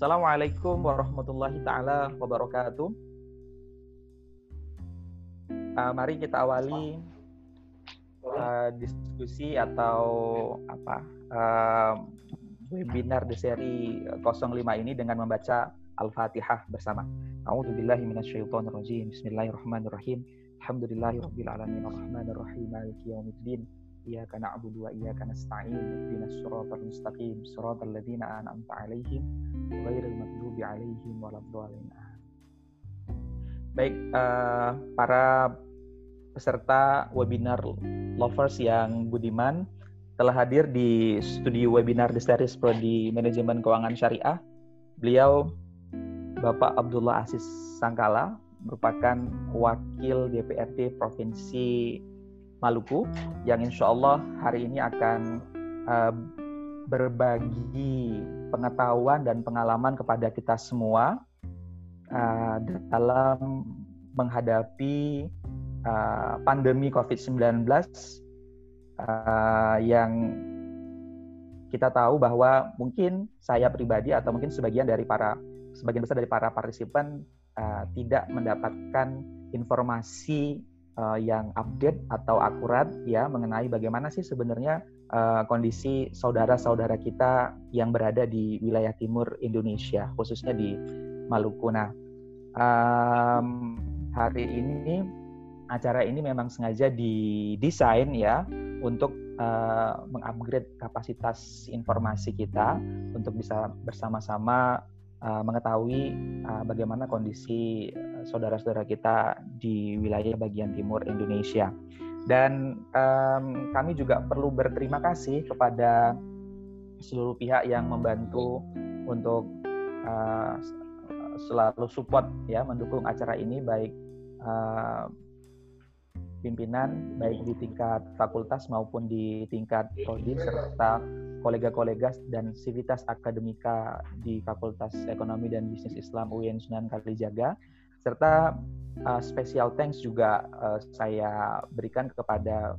Assalamualaikum warahmatullahi taala wabarakatuh. Uh, mari kita awali uh, diskusi atau apa uh, webinar di seri 05 ini dengan membaca Al-Fatihah bersama. A'udzubillahi minasyaitonirrajim. Bismillahirrahmanirrahim. Alhamdulillahirabbil alamin arrahmanir rahim maliki yaumiddin. Iyyaka na'budu wa iyyaka nasta'in. Ihdinas siratal mustaqim. Siratal ladzina an'amta 'alaihim ghairil maghdubi 'alaihim waladdallin. Baik, uh, para peserta webinar lovers yang budiman telah hadir di studio webinar di series Prodi Manajemen Keuangan Syariah. Beliau Bapak Abdullah Asis Sangkala merupakan wakil DPRD Provinsi Maluku yang insya Allah hari ini akan uh, berbagi pengetahuan dan pengalaman kepada kita semua uh, dalam menghadapi uh, pandemi COVID-19 uh, yang kita tahu bahwa mungkin saya pribadi atau mungkin sebagian dari para sebagian besar dari para partisipan uh, tidak mendapatkan informasi uh, yang update atau akurat ya mengenai bagaimana sih sebenarnya uh, kondisi saudara-saudara kita yang berada di wilayah timur Indonesia khususnya di Maluku. Nah, um, hari ini acara ini memang sengaja didesain ya untuk uh, mengupgrade kapasitas informasi kita untuk bisa bersama-sama uh, mengetahui uh, bagaimana kondisi eh, saudara-saudara kita di wilayah bagian timur Indonesia. Dan um, kami juga perlu berterima kasih kepada seluruh pihak yang membantu untuk uh, selalu support ya mendukung acara ini baik uh, pimpinan baik di tingkat fakultas maupun di tingkat prodi serta kolega-kolega dan sivitas akademika di Fakultas Ekonomi dan Bisnis Islam UIN Sunan Kalijaga serta uh, special thanks juga uh, saya berikan kepada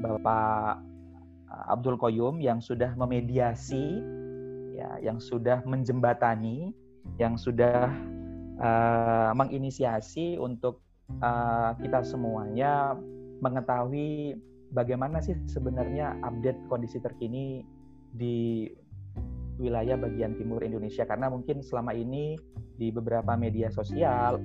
Bapak uh, Abdul Koyum yang sudah memediasi ya yang sudah menjembatani yang sudah uh, menginisiasi untuk uh, kita semuanya mengetahui bagaimana sih sebenarnya update kondisi terkini di wilayah bagian timur Indonesia. Karena mungkin selama ini di beberapa media sosial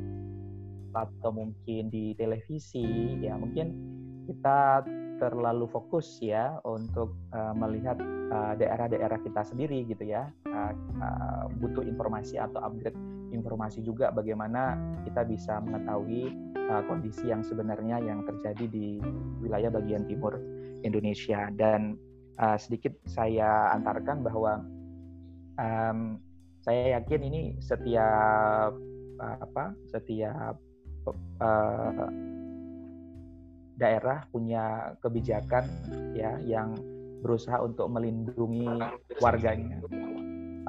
atau mungkin di televisi ya mungkin kita terlalu fokus ya untuk uh, melihat daerah daerah-daerah kita sendiri gitu ya. Uh, uh, butuh informasi atau upgrade informasi juga bagaimana kita bisa mengetahui uh, kondisi yang sebenarnya yang terjadi di wilayah bagian timur Indonesia. Dan uh, sedikit saya antarkan bahwa um, saya yakin ini setiap uh, apa setiap uh, daerah punya kebijakan ya yang berusaha untuk melindungi warganya.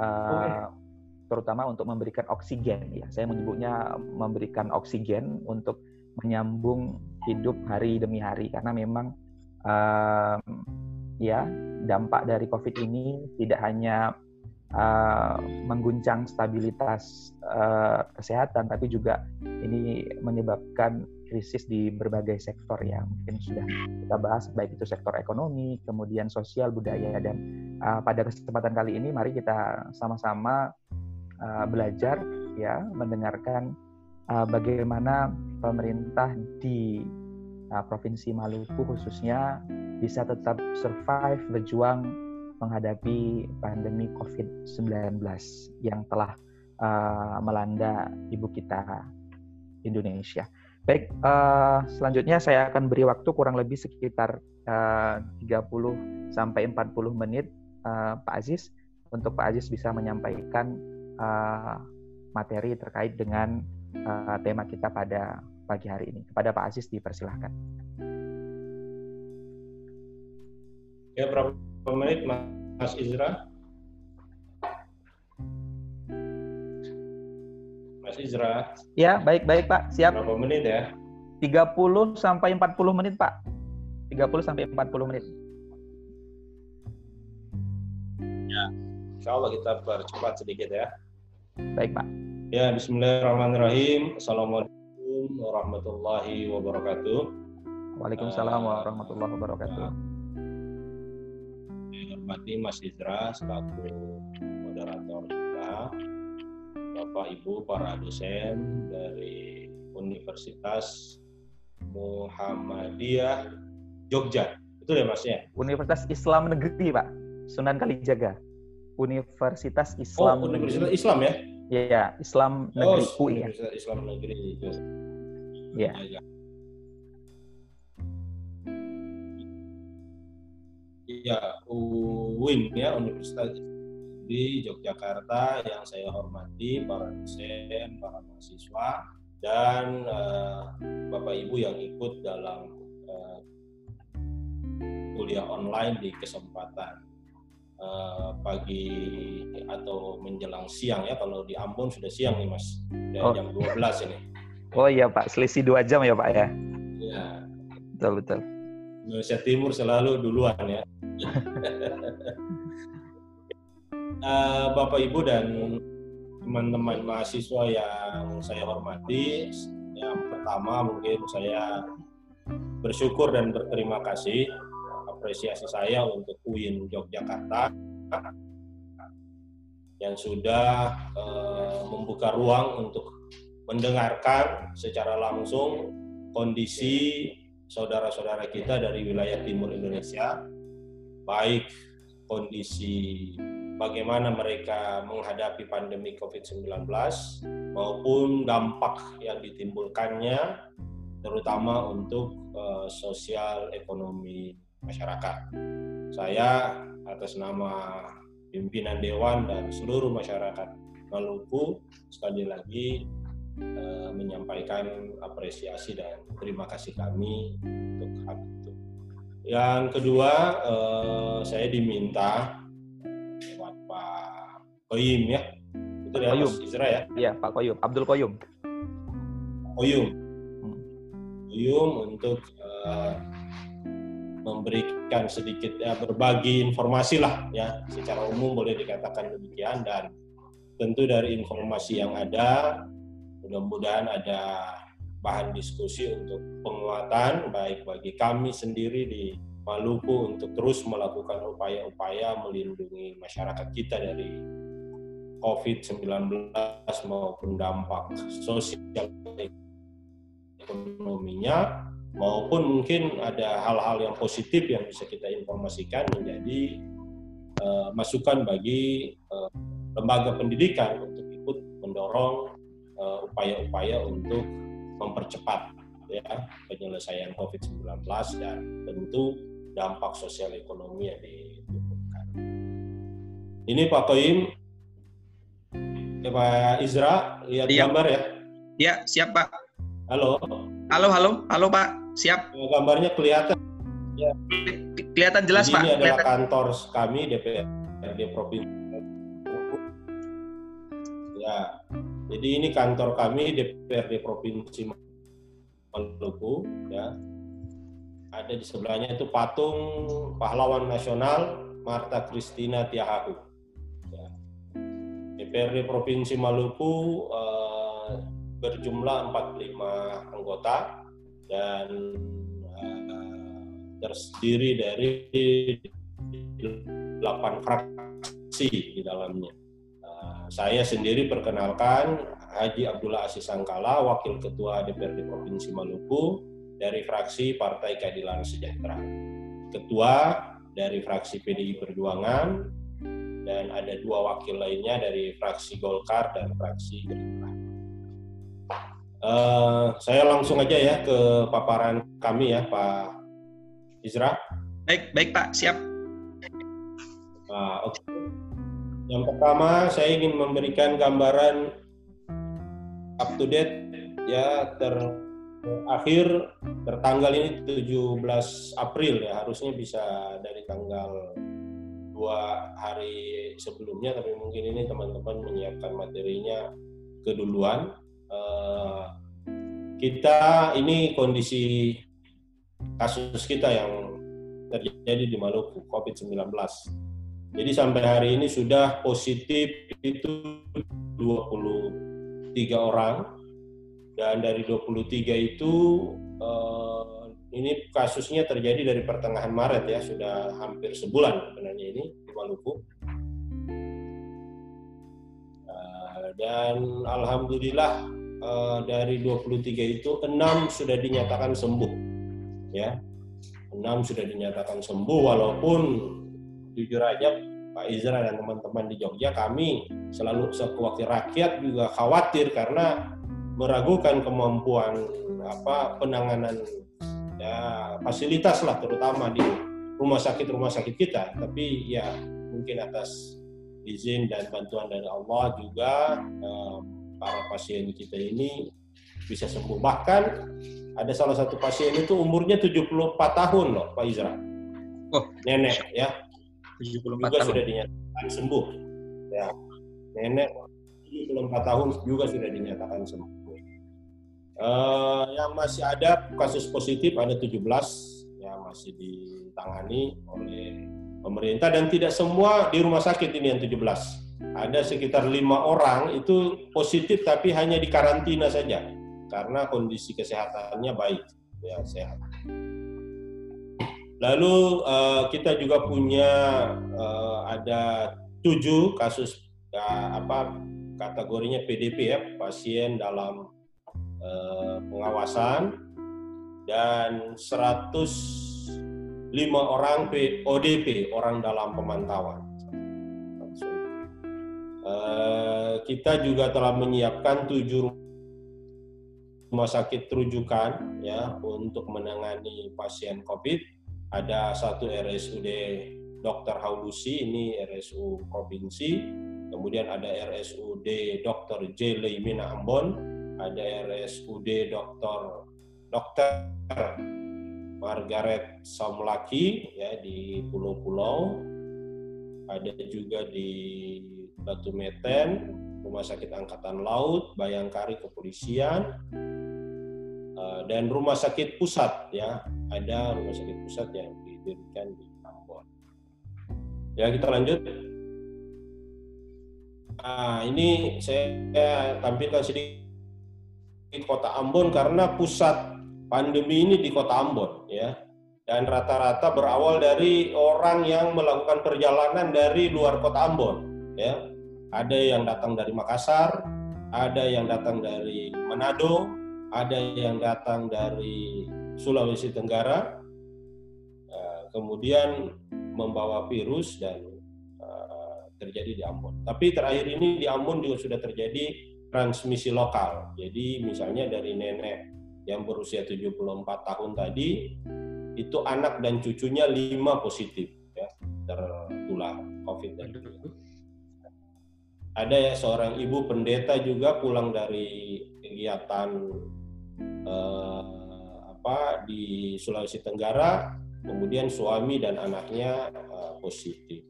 Uh, terutama untuk memberikan oksigen ya. Saya menyebutnya memberikan oksigen untuk menyambung hidup hari demi hari. Karena memang uh, ya dampak dari COVID ini tidak hanya uh, mengguncang stabilitas uh, kesehatan, tapi juga ini menyebabkan krisis di berbagai sektor ya. Mungkin sudah kita bahas baik itu sektor ekonomi, kemudian sosial, budaya dan uh, pada kesempatan kali ini mari kita sama-sama uh, belajar ya mendengarkan uh, bagaimana pemerintah di uh, provinsi Maluku khususnya bisa tetap survive berjuang menghadapi pandemi COVID-19 yang telah uh, melanda ibu kita Indonesia. Baik, uh, selanjutnya saya akan beri waktu kurang lebih sekitar uh, 30 sampai 40 menit uh, Pak Aziz untuk Pak Aziz bisa menyampaikan uh, materi terkait dengan uh, tema kita pada pagi hari ini. Kepada Pak Aziz dipersilahkan. Ya, berapa menit Mas Izra? Mas Izra. Ya, baik-baik Pak. Siap. Berapa menit ya? 30 sampai 40 menit, Pak. 30 sampai 40 menit. Ya, insya Allah kita percepat sedikit ya. Baik, Pak. Ya, Bismillahirrahmanirrahim. Assalamualaikum warahmatullahi wabarakatuh. Waalaikumsalam warahmatullahi wabarakatuh. Saya hormati Mas Izra selaku moderator kita, Bapak Ibu para dosen dari Universitas Muhammadiyah Jogja. Betul ya Mas ya? Universitas Islam Negeri, Pak. Sunan Kalijaga. Universitas Islam oh, Universitas Islam ya? Iya, ya, Islam Negeri oh, UI ya. Universitas Islam Negeri. Iya. Ya. Ya, UIN ya Universitas di Yogyakarta yang saya hormati para dosen, para mahasiswa dan uh, Bapak Ibu yang ikut dalam uh, kuliah online di kesempatan uh, pagi atau menjelang siang ya kalau di Ambon sudah siang nih Mas, udah oh. jam 12 ini. Oh iya Pak, selisih dua jam ya Pak ya? Iya. Betul betul. Indonesia Timur selalu duluan ya. uh, Bapak Ibu dan teman-teman mahasiswa yang saya hormati, yang pertama mungkin saya bersyukur dan berterima kasih apresiasi saya untuk UIN Yogyakarta yang sudah uh, membuka ruang untuk mendengarkan secara langsung kondisi saudara-saudara kita dari wilayah timur Indonesia baik kondisi bagaimana mereka menghadapi pandemi COVID-19 maupun dampak yang ditimbulkannya terutama untuk uh, sosial ekonomi masyarakat. Saya atas nama pimpinan dewan dan seluruh masyarakat Maluku sekali lagi uh, menyampaikan apresiasi dan terima kasih kami untuk hal itu. Yang kedua, eh, saya diminta lewat Pak Koyum ya, itu ya Koyum. Isra ya? Iya Pak Koyum, Abdul Koyum. Koyum, hmm. Koyum untuk eh, memberikan sedikit ya berbagi informasi lah ya, secara umum boleh dikatakan demikian dan tentu dari informasi yang ada, mudah-mudahan ada bahan diskusi untuk penguatan baik bagi kami sendiri di Maluku untuk terus melakukan upaya-upaya melindungi masyarakat kita dari COVID-19 maupun dampak sosial ekonominya maupun mungkin ada hal-hal yang positif yang bisa kita informasikan menjadi uh, masukan bagi uh, lembaga pendidikan untuk ikut mendorong upaya-upaya uh, untuk mempercepat ya penyelesaian COVID-19 dan tentu dampak sosial ekonomi yang ditimbulkan. Ini Pak Koim, ya, Pak Izra, lihat iya. gambar ya? Ya, siap Pak. Halo. Halo, halo, halo Pak, siap. Ya, gambarnya kelihatan. Ya. Kelihatan jelas Jadi Pak. Ini adalah kelihatan. kantor kami DPRD Provinsi. Ya, jadi ini kantor kami DPRD Provinsi Maluku ya ada di sebelahnya itu patung pahlawan nasional Marta Kristina Tiahahu ya. DPRD Provinsi Maluku uh, berjumlah 45 anggota dan uh, terdiri dari 8 fraksi di dalamnya. Uh, saya sendiri perkenalkan Haji Abdullah Asis Sangkala, Wakil Ketua DPRD Provinsi Maluku dari fraksi Partai Keadilan Sejahtera. Ketua dari fraksi PDI Perjuangan dan ada dua wakil lainnya dari fraksi Golkar dan fraksi Gerindra. Uh, saya langsung aja ya ke paparan kami ya Pak Izra. Baik, baik Pak, siap. Nah, Oke. Okay. Yang pertama saya ingin memberikan gambaran up to date ya terakhir tertanggal ini 17 April ya. Harusnya bisa dari tanggal dua hari sebelumnya tapi mungkin ini teman-teman menyiapkan materinya keduluan. Uh, kita ini kondisi kasus kita yang terjadi di Maluku COVID-19 Jadi sampai hari ini sudah positif itu 23 orang dan dari 23 itu eh, ini kasusnya terjadi dari pertengahan Maret ya, sudah hampir sebulan sebenarnya ini di Maluku. Eh, dan alhamdulillah eh, dari 23 itu enam sudah dinyatakan sembuh. Ya. enam sudah dinyatakan sembuh walaupun jujur aja Pak Izra dan teman-teman di Jogja kami selalu sewaktu rakyat juga khawatir karena meragukan kemampuan apa penanganan ya fasilitas lah terutama di rumah sakit rumah sakit kita. Tapi ya mungkin atas izin dan bantuan dari Allah juga eh, para pasien kita ini bisa sembuh. Bahkan ada salah satu pasien itu umurnya 74 tahun loh Pak Izra. Oh. nenek ya 74 juga tahun. sudah dinyatakan sembuh. Ya, nenek 74 tahun juga sudah dinyatakan sembuh. Eh, yang masih ada kasus positif ada 17 yang masih ditangani oleh pemerintah dan tidak semua di rumah sakit ini yang 17. Ada sekitar lima orang itu positif tapi hanya di karantina saja karena kondisi kesehatannya baik, ya sehat. Lalu eh, kita juga punya eh, ada tujuh kasus ya, apa kategorinya PDP ya pasien dalam eh, pengawasan dan 105 orang ODP orang dalam pemantauan. Eh, kita juga telah menyiapkan tujuh rumah sakit rujukan ya untuk menangani pasien COVID ada satu RSUD Dr. Haulusi, ini RSU Provinsi, kemudian ada RSUD Dr. J. Leimina Ambon, ada RSUD Dr. Dr. Margaret Samlaki ya di Pulau-Pulau, ada juga di Batu Meten, Rumah Sakit Angkatan Laut, Bayangkari Kepolisian, eh, dan Rumah Sakit Pusat ya ada rumah sakit pusat yang didirikan di Ambon. Ya kita lanjut. Nah ini saya tampilkan sedikit kota Ambon karena pusat pandemi ini di kota Ambon ya. Dan rata-rata berawal dari orang yang melakukan perjalanan dari luar kota Ambon ya. Ada yang datang dari Makassar, ada yang datang dari Manado, ada yang datang dari Sulawesi Tenggara, eh, kemudian membawa virus dan eh, terjadi di Ambon. Tapi terakhir ini di Ambon juga sudah terjadi transmisi lokal. Jadi misalnya dari nenek yang berusia 74 tahun tadi, itu anak dan cucunya lima positif ya tertular COVID tadi. Ada ya seorang ibu pendeta juga pulang dari kegiatan eh, apa di Sulawesi Tenggara, kemudian suami dan anaknya eh, positif.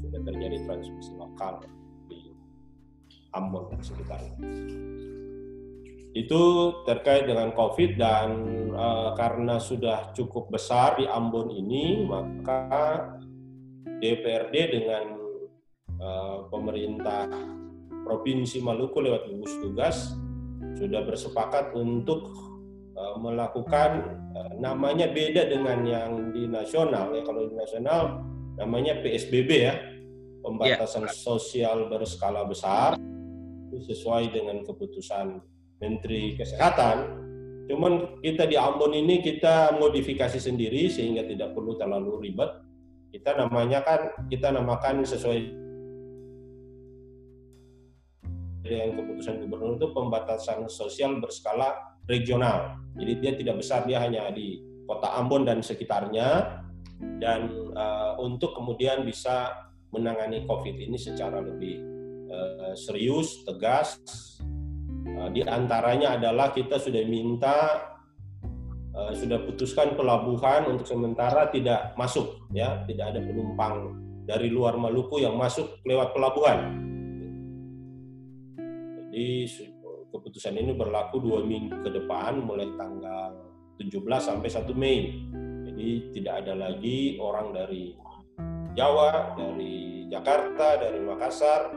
Sudah terjadi transmisi lokal di Ambon dan sekitarnya. Itu terkait dengan COVID dan eh, karena sudah cukup besar di Ambon ini, maka DPRD dengan eh, pemerintah Provinsi Maluku lewat gugus tugas sudah bersepakat untuk uh, melakukan uh, namanya beda dengan yang di nasional ya. Kalau di nasional namanya PSBB ya. Pembatasan sosial berskala besar itu sesuai dengan keputusan Menteri Kesehatan. Cuman kita di Ambon ini kita modifikasi sendiri sehingga tidak perlu terlalu ribet. Kita namanya kan kita namakan sesuai yang keputusan gubernur itu pembatasan sosial berskala regional. Jadi dia tidak besar, dia hanya di kota Ambon dan sekitarnya. Dan uh, untuk kemudian bisa menangani COVID ini secara lebih uh, serius, tegas. Uh, di antaranya adalah kita sudah minta, uh, sudah putuskan pelabuhan untuk sementara tidak masuk, ya, tidak ada penumpang dari luar Maluku yang masuk lewat pelabuhan jadi keputusan ini berlaku dua minggu ke depan, mulai tanggal 17 sampai 1 Mei. Jadi tidak ada lagi orang dari Jawa, dari Jakarta, dari Makassar,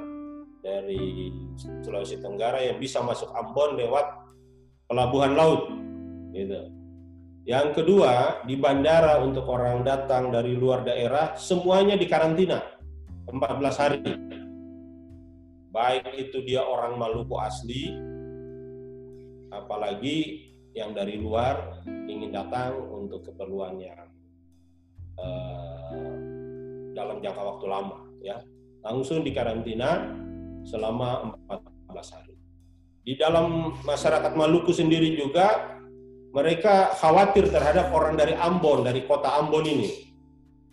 dari Sulawesi Tenggara yang bisa masuk Ambon lewat pelabuhan laut. Gitu. Yang kedua, di bandara untuk orang datang dari luar daerah, semuanya dikarantina 14 hari. Baik itu dia orang Maluku asli, apalagi yang dari luar ingin datang untuk keperluan yang uh, dalam jangka waktu lama ya langsung dikarantina selama 14 hari. Di dalam masyarakat Maluku sendiri juga mereka khawatir terhadap orang dari Ambon, dari kota Ambon ini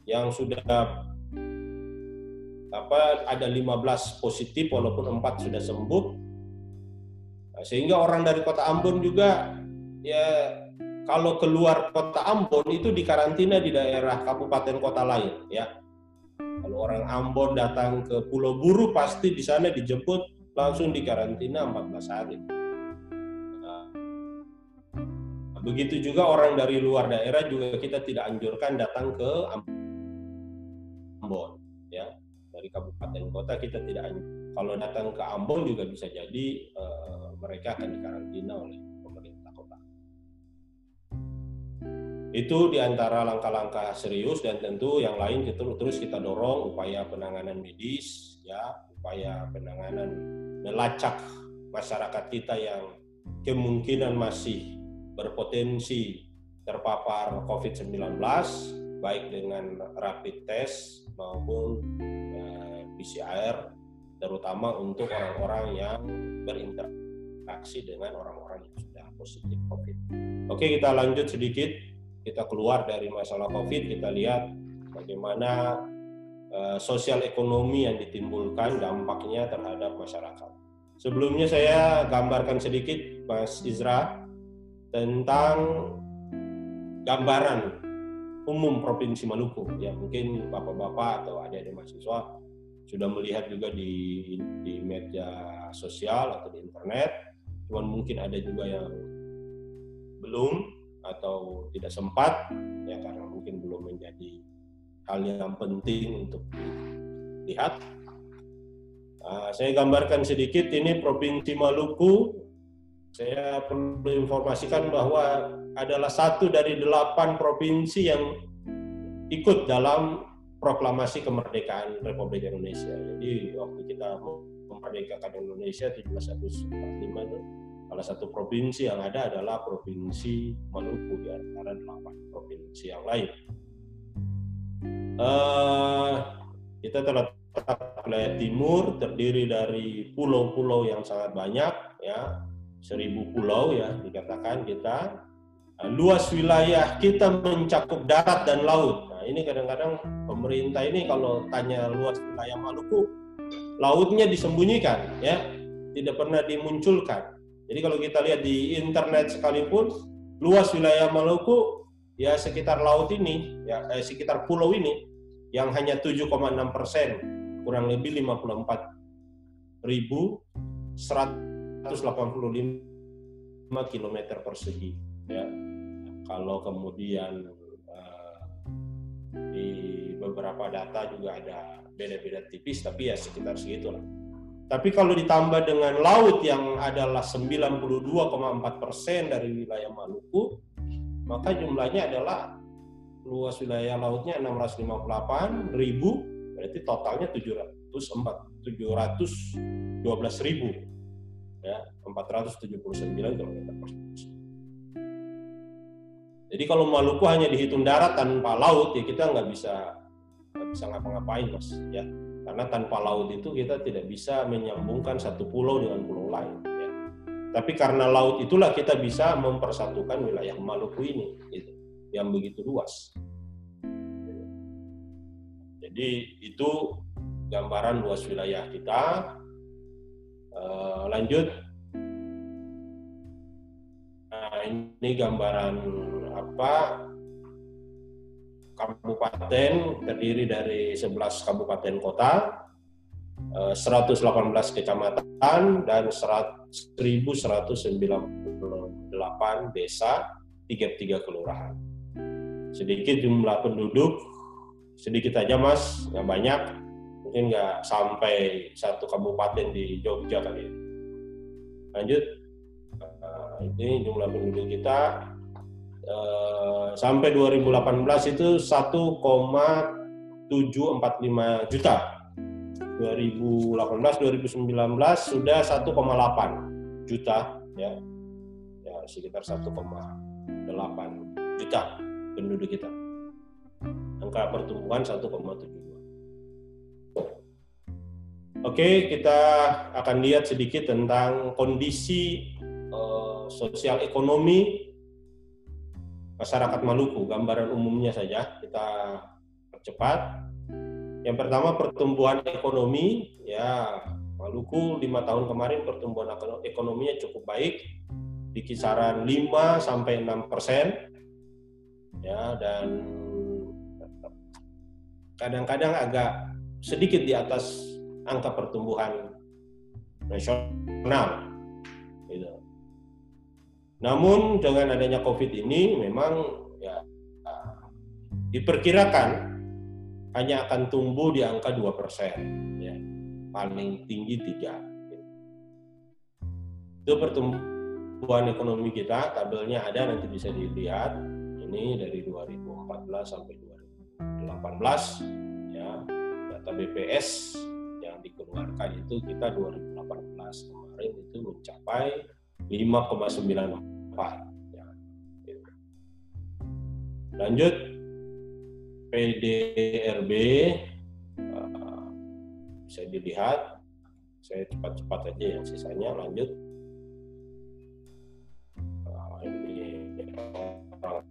yang sudah apa ada 15 positif walaupun 4 sudah sembuh. Nah, sehingga orang dari kota Ambon juga ya kalau keluar kota Ambon itu dikarantina di daerah kabupaten kota lain ya kalau orang Ambon datang ke Pulau Buru pasti di sana dijemput langsung dikarantina 14 hari. Nah, begitu juga orang dari luar daerah juga kita tidak anjurkan datang ke Ambon ya dari kabupaten kota kita tidak kalau datang ke Ambon juga bisa jadi uh, mereka akan dikarantina oleh Itu di antara langkah-langkah serius dan tentu yang lain kita terus kita dorong upaya penanganan medis, ya, upaya penanganan melacak masyarakat kita yang kemungkinan masih berpotensi terpapar COVID-19, baik dengan rapid test maupun ya, PCR, terutama untuk orang-orang yang berinteraksi dengan orang-orang yang sudah positif COVID. Oke, kita lanjut sedikit kita keluar dari masalah COVID, kita lihat bagaimana uh, sosial ekonomi yang ditimbulkan dampaknya terhadap masyarakat. Sebelumnya saya gambarkan sedikit, Mas Izra, tentang gambaran umum Provinsi Maluku. Ya mungkin bapak-bapak atau adik-adik mahasiswa sudah melihat juga di, di media sosial atau di internet. Cuman mungkin ada juga yang belum atau tidak sempat ya karena mungkin belum menjadi hal yang penting untuk dilihat. Nah, saya gambarkan sedikit ini provinsi Maluku. Saya perlu informasikan bahwa adalah satu dari delapan provinsi yang ikut dalam proklamasi kemerdekaan Republik Indonesia. Jadi waktu kita memerdekakan Indonesia 17 Agustus 45 itu salah satu provinsi yang ada adalah provinsi Maluku di antara delapan provinsi yang lain. Uh, kita terletak wilayah timur terdiri dari pulau-pulau yang sangat banyak ya. Seribu pulau ya dikatakan kita. Nah, luas wilayah kita mencakup darat dan laut. Nah ini kadang-kadang pemerintah ini kalau tanya luas wilayah Maluku lautnya disembunyikan ya. Tidak pernah dimunculkan jadi kalau kita lihat di internet sekalipun, luas wilayah Maluku ya sekitar laut ini, ya eh, sekitar pulau ini yang hanya 7,6 persen, kurang lebih 54 ribu 185 km persegi. Ya. Kalau kemudian uh, di beberapa data juga ada beda-beda tipis, tapi ya sekitar segitulah. Tapi kalau ditambah dengan laut yang adalah 92,4 persen dari wilayah Maluku, maka jumlahnya adalah luas wilayah lautnya 658 ribu, berarti totalnya 704, 712 ribu, ya 479 km persegi. Jadi kalau Maluku hanya dihitung darat tanpa laut, ya kita nggak bisa nggak bisa ngapa-ngapain mas, ya karena tanpa laut itu kita tidak bisa menyambungkan satu pulau dengan pulau lain. Ya. Tapi karena laut itulah kita bisa mempersatukan wilayah Maluku ini, gitu, yang begitu luas. Jadi itu gambaran luas wilayah kita. Uh, lanjut. Nah, ini gambaran apa kabupaten terdiri dari 11 kabupaten kota, 118 eh, kecamatan dan 1198 desa, 33 kelurahan. Sedikit jumlah penduduk sedikit aja mas, nggak banyak, mungkin nggak sampai satu kabupaten di Jogja kali ya. Lanjut, uh, ini jumlah penduduk kita sampai 2018 itu 1,745 juta. 2018 2019 sudah 1,8 juta ya. Ya sekitar 1,8 juta penduduk kita angka pertumbuhan 1,72. Oke, kita akan lihat sedikit tentang kondisi uh, sosial ekonomi masyarakat Maluku. Gambaran umumnya saja kita percepat. Yang pertama pertumbuhan ekonomi, ya Maluku lima tahun kemarin pertumbuhan ekonominya cukup baik di kisaran 5 sampai 6 persen, ya dan kadang-kadang agak sedikit di atas angka pertumbuhan nasional. Namun dengan adanya COVID ini memang ya diperkirakan hanya akan tumbuh di angka 2 persen, ya. paling tinggi tiga. Itu pertumbuhan ekonomi kita, tabelnya ada nanti bisa dilihat. Ini dari 2014 sampai 2018 ya data BPS yang dikeluarkan itu kita 2018 kemarin itu mencapai 5,94 ya. Lanjut. PDRB uh, eh, bisa dilihat. Saya cepat-cepat aja yang sisanya lanjut. Uh, ini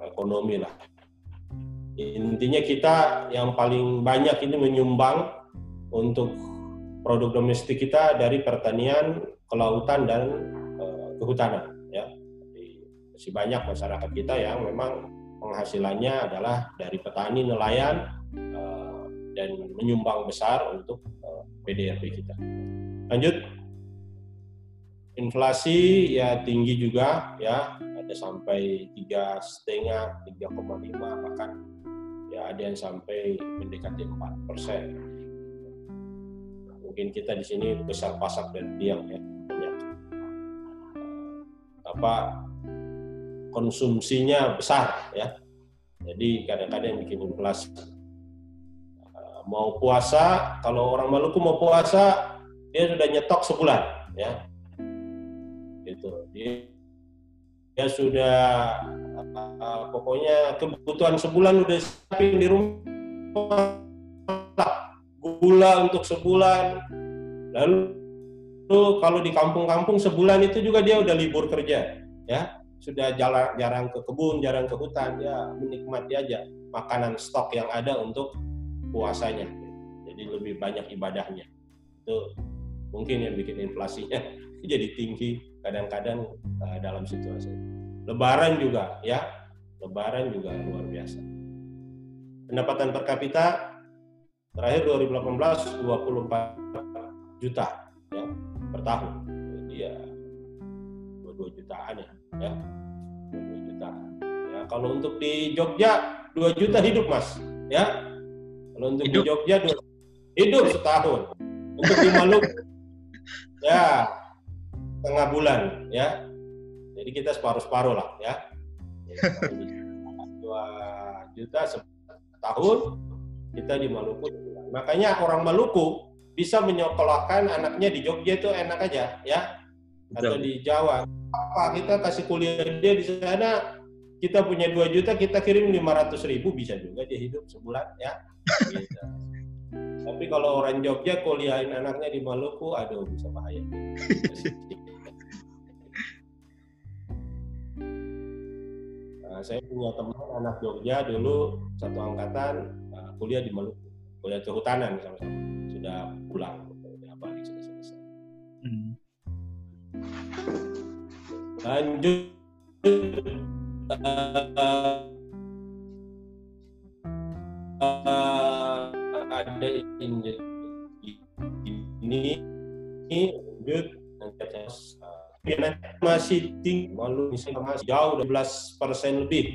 ekonomi lah. Intinya kita yang paling banyak ini menyumbang untuk produk domestik kita dari pertanian, kelautan dan kehutanan ya. Jadi masih banyak masyarakat kita yang memang penghasilannya adalah dari petani, nelayan uh, dan menyumbang besar untuk uh, PDRB kita. Lanjut. Inflasi ya tinggi juga ya, ada sampai tiga setengah, 3,5 bahkan ya ada yang sampai mendekati 4 persen. Mungkin kita di sini besar pasak dan diam ya apa konsumsinya besar ya. Jadi kadang-kadang bikin inflasi. Mau puasa, kalau orang Maluku mau puasa, dia sudah nyetok sebulan ya. Gitu. Dia ya sudah uh, pokoknya kebutuhan sebulan udah siapin di rumah gula untuk sebulan lalu kalau di kampung-kampung sebulan itu juga dia udah libur kerja ya. Sudah jarang jarang ke kebun jarang ke hutan ya menikmati aja makanan stok yang ada untuk puasanya. Jadi lebih banyak ibadahnya. Itu mungkin yang bikin inflasinya jadi tinggi kadang-kadang uh, dalam situasi. Lebaran juga ya, Lebaran juga luar biasa. Pendapatan per kapita terakhir 2018 24 juta ya per tahun. Jadi ya 22 jutaan ya, ya 22 juta. Ya kalau untuk di Jogja 2 juta hidup mas, ya. Kalau untuk hidup. di Jogja 2, hidup setahun. Untuk di Maluku ya tengah bulan ya. Jadi kita separuh-separuh lah ya. Dua juta setahun kita di Maluku. Makanya orang Maluku bisa menyekolahkan anaknya di Jogja itu enak aja ya. Atau di Jawa. Apa kita kasih kuliah dia di sana kita punya 2 juta kita kirim 500 ribu bisa juga dia hidup sebulan ya. Gitu. Tapi kalau orang Jogja kuliahin anaknya di Maluku, aduh bisa bahaya. Nah, saya punya teman anak Jogja dulu satu angkatan uh, kuliah di Maluku, kuliah kehutanan sama-sama. Sudah pulang, sudah balik sudah selesai. Hmm. Lanjut uh, uh, ada ini ini lanjut masih tinggi, malu misalnya masih jauh 12 persen lebih.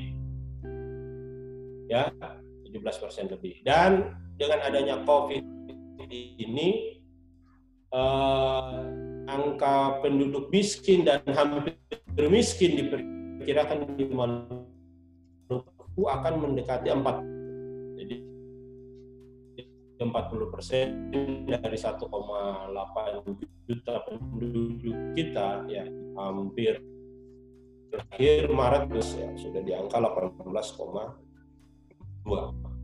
Ya, 17% lebih. Dan dengan adanya COVID ini eh, angka penduduk miskin dan hampir miskin diperkirakan di Maluku akan mendekati 4 jadi 40 persen dari 1,8 juta penduduk kita ya hampir akhir Maret ya, sudah di angka 18,2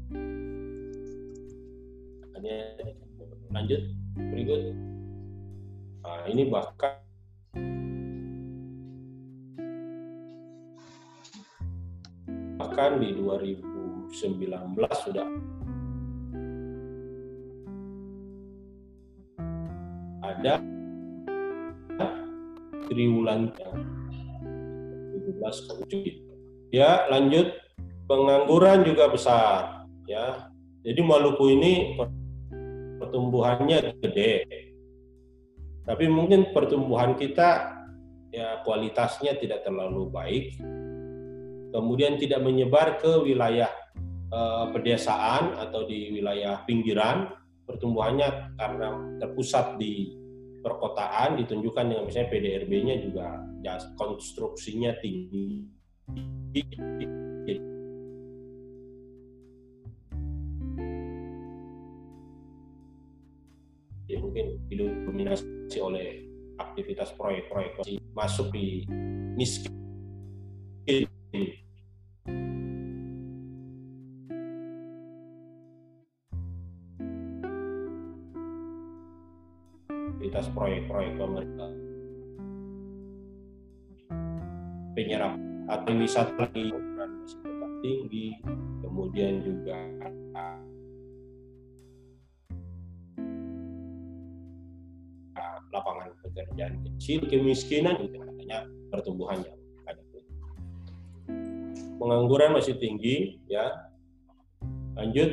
lanjut berikut. Nah, ini bahkan bahkan di 2019 sudah ada triwulan 17 ya lanjut. Pengangguran juga besar ya. Jadi Maluku ini pertumbuhannya gede. Tapi mungkin pertumbuhan kita ya kualitasnya tidak terlalu baik. Kemudian tidak menyebar ke wilayah eh, pedesaan atau di wilayah pinggiran. Pertumbuhannya karena terpusat di perkotaan ditunjukkan dengan misalnya PDRB-nya juga ya, konstruksinya tinggi mungkin didominasi oleh aktivitas proyek-proyek masuk di miskin. Aktivitas proyek-proyek pemerintah. Penyerap atau wisata lagi masih tetap tinggi kemudian juga pekerjaan kecil, kemiskinan itu adanya pertumbuhannya. Pengangguran masih tinggi, ya. Lanjut.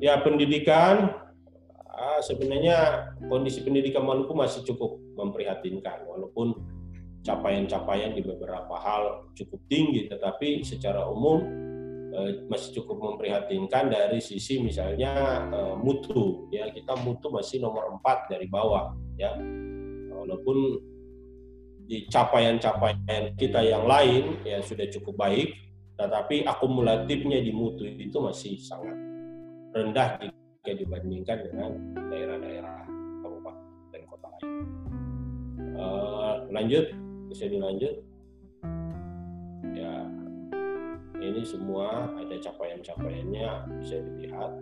Ya pendidikan ah, sebenarnya kondisi pendidikan Maluku masih cukup memprihatinkan walaupun capaian-capaian di beberapa hal cukup tinggi tetapi secara umum masih cukup memprihatinkan dari sisi misalnya uh, mutu. Ya kita mutu masih nomor 4 dari bawah ya. Walaupun di capaian-capaian kita yang lain ya sudah cukup baik tetapi akumulatifnya di mutu itu masih sangat rendah jika dibandingkan dengan daerah-daerah kabupaten dan kota lain. Uh, lanjut bisa dilanjut ini semua ada capaian-capaiannya bisa dilihat.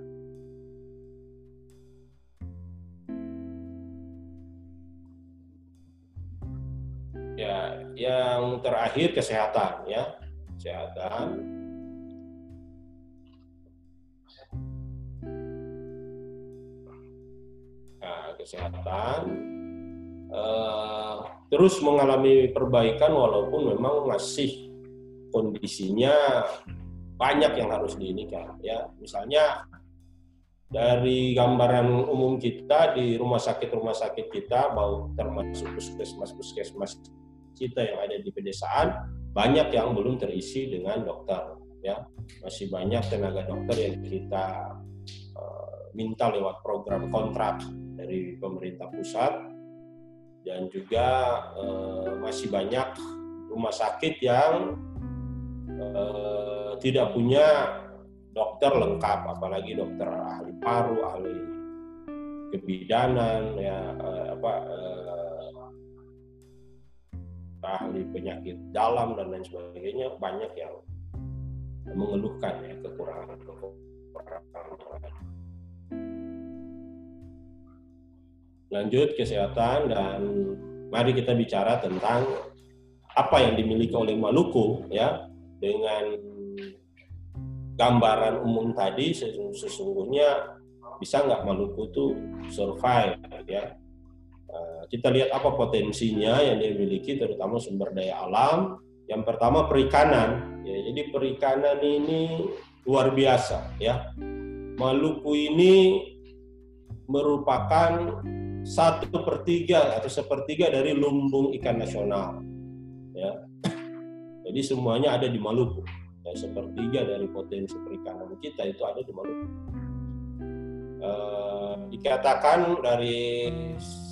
Ya yang terakhir kesehatan ya. Kesehatan. Nah, kesehatan uh, terus mengalami perbaikan walaupun memang masih kondisinya banyak yang harus diinikan ya. Misalnya dari gambaran umum kita di rumah sakit rumah sakit kita mau termasuk puskesmas puskesmas kita yang ada di pedesaan banyak yang belum terisi dengan dokter ya. Masih banyak tenaga dokter yang kita uh, minta lewat program kontrak dari pemerintah pusat. Dan juga uh, masih banyak rumah sakit yang Eh, tidak punya dokter lengkap, apalagi dokter ahli paru, ahli kebidanan, ya eh, apa eh, ahli penyakit dalam dan lain sebagainya banyak yang mengeluhkan ya kekurangan kekurangan. Lanjut kesehatan dan mari kita bicara tentang apa yang dimiliki oleh Maluku ya dengan gambaran umum tadi sesungguhnya bisa nggak Maluku itu survive ya? Eh, kita lihat apa potensinya yang dimiliki terutama sumber daya alam. Yang pertama perikanan. Ya jadi perikanan ini luar biasa ya. Maluku ini merupakan satu per tiga atau sepertiga dari lumbung ikan nasional ya Jadi semuanya ada di Maluku. Ya, sepertiga dari potensi perikanan kita itu ada di Maluku. Eh, dikatakan dari